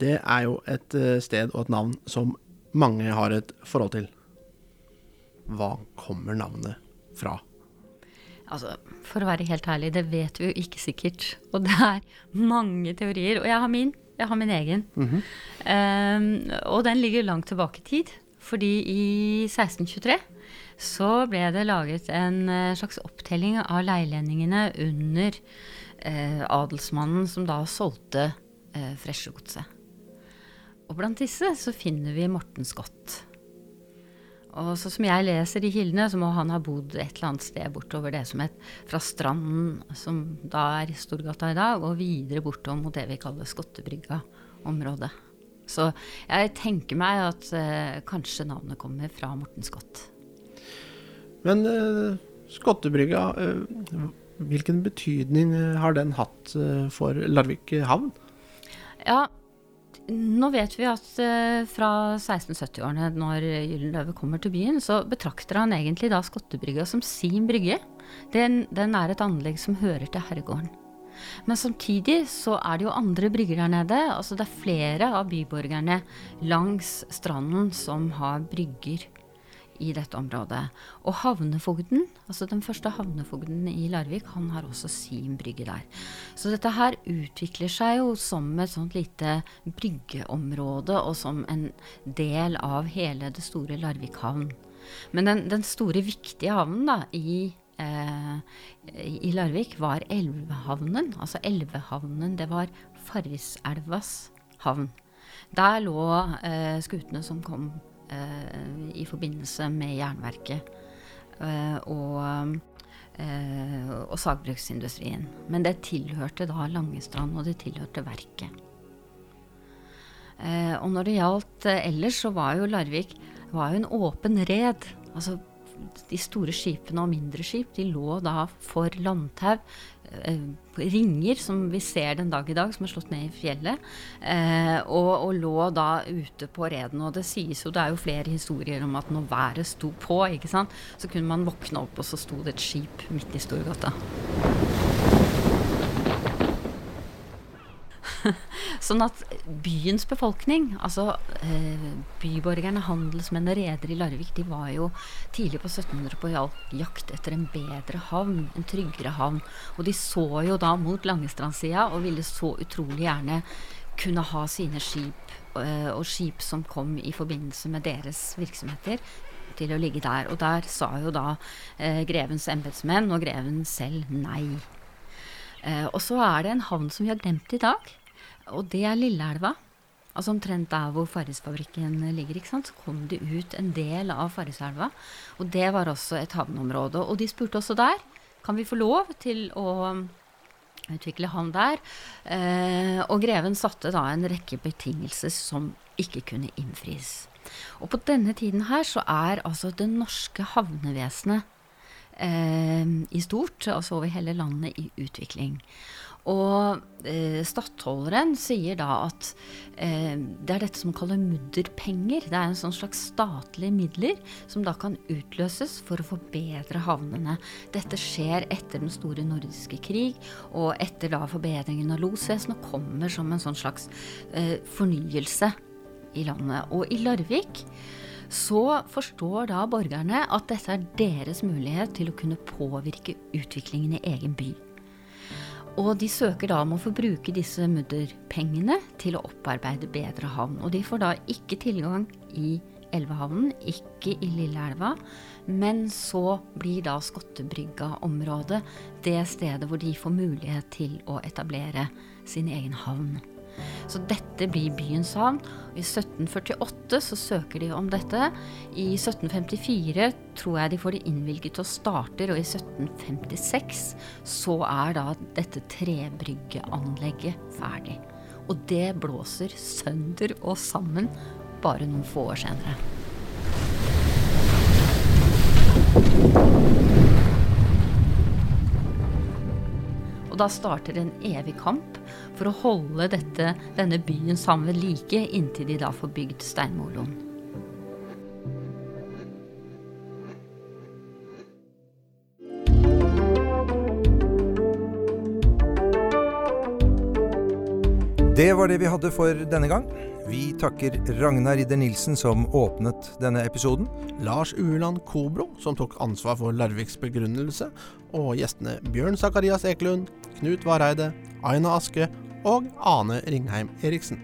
Det er jo et eh, sted og et navn som mange har et forhold til. Hva kommer navnet fra? Altså, For å være helt ærlig, det vet vi jo ikke sikkert. Og det er mange teorier. Og jeg har min. Jeg har min egen. Mm -hmm. um, og den ligger langt tilbake i tid. Fordi i 1623 så ble det laget en eh, slags opptelling av leilendingene under eh, adelsmannen som da solgte eh, Fresjegodset. Og blant disse så finner vi Morten Scott. Og så som jeg leser i kildene, så må han ha bodd et eller annet sted bortover det som het fra Stranden, som da er Storgata i dag, og videre bortom mot det vi kaller Skottebrygga-området. Så jeg tenker meg at eh, kanskje navnet kommer fra Morten Scott. Men eh, Skottebrygga, eh, hvilken betydning eh, har den hatt eh, for Larvik havn? Ja, nå vet vi at uh, fra 1670-årene, når Gyldenløve kommer til byen, så betrakter han egentlig da Skottebrygga som sin brygge. Den, den, er et anlegg som hører til herregården. Men samtidig så er det jo andre brygger der nede. altså Det er flere av byborgerne langs stranden som har brygger i dette området. Og havnefogden, altså den første havnefogden i Larvik, han har også sin brygge der. Så dette her utvikler seg jo som et sånt lite bryggeområde, og som en del av hele det store Larvik havn. Men den, den store, viktige havnen da, i Eh, i Larvik var Elvehavnen. Altså Elvehavnen, det var Farriselvas havn. Der lå eh, skutene som kom i forbindelse med jernverket eh, og, eh, og sagbruksindustrien. Men det tilhørte da Langestrand, og det tilhørte verket. og når det gjaldt ellers, så var jo Larvik var jo en åpen red. Altså de store skipene og mindre skip de lå da for landtau. Eh, ringer, som vi ser den dag i dag, som er slått ned i fjellet. Eh, og, og, lå da ute på reden. Og det sies jo, det er jo flere historier om at når været sto på, ikke sant, så kunne man våkne opp, og så sto det et skip midt i Storgata. sånn at byens befolkning, altså eh, byborgerne, handelsmenn og redere i Larvik, de var jo tidlig på 1700 på jakt etter en bedre havn, en tryggere havn. Og de så jo da mot Langestrandsida og ville så utrolig gjerne kunne ha sine skip, eh, og skip som kom i forbindelse med deres virksomheter, til å ligge der. Og der sa jo da eh, grevens embetsmenn og greven selv nei. Eh, og så er det en havn som vi har glemt i dag. Og det er Lilleelva. Altså omtrent der hvor Farrisfabrikken ligger. ikke sant? Så kom det ut en del av Farriselva. Og det var også et havneområde. Og de spurte også der kan vi få lov til å utvikle havn der. Eh, og greven satte da en rekke betingelser som ikke kunne innfris. Og på denne tiden her så er altså det norske havnevesenet eh, i stort, altså over hele landet, i utvikling. Og eh, stattholderen sier da at eh, det er dette som kaller mudderpenger. Det er en sånn slags statlige midler som da kan utløses for å forbedre havnene. Dette skjer etter den store nordiske krig, og etter da forbedringen av losvesenet kommer som en sånn slags eh, fornyelse i landet. Og i Larvik så forstår da borgerne at dette er deres mulighet til å kunne påvirke utviklingen i egen by. Og de søker da om å få bruke disse mudderpengene til å opparbeide bedre havn. Og de får da ikke tilgang i Elvehavnen, ikke i Lilleelva, men så blir da Skottebrygga-området det stedet hvor de får mulighet til å etablere sin egen havn. Så dette blir byens havn. I 1748 så søker de om dette. I 1754 tror jeg de får det innvilget og starter, og i 1756 så er da dette trebryggeanlegget ferdig. Og det blåser sønder og sammen bare noen få år senere. Og da starter en evig kamp for å holde dette, denne byen sammen ved like inntil de da får bygd steinmoloen. Det var det vi hadde for denne gang. Vi takker Ragnar Ridder Nilsen som åpnet denne episoden. Lars Ueland Kobro, som tok ansvar for Larviks begrunnelse, og gjestene Bjørn Sakarias Ekelund, Knut Vareide, Aina Aske og Ane Ringheim Eriksen.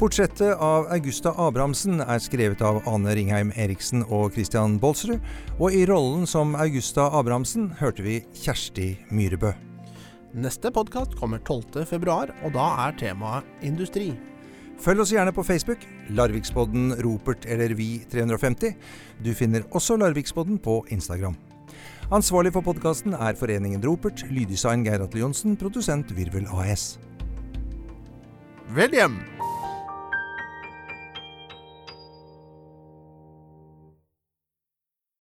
Portrettet av Augusta Abrahamsen er skrevet av Ane Ringheim Eriksen og Christian Bolsrud, og i rollen som Augusta Abrahamsen hørte vi Kjersti Myrebø. Neste podkast kommer 12.2, og da er temaet industri. Følg oss gjerne på Facebook, Larvikspodden Ropert eller Vi350. Du finner også Larvikspodden på Instagram. Ansvarlig for podkasten er Foreningen Ropert, lyddesign Geir Atle Johnsen, produsent Virvel AS. Vel hjem!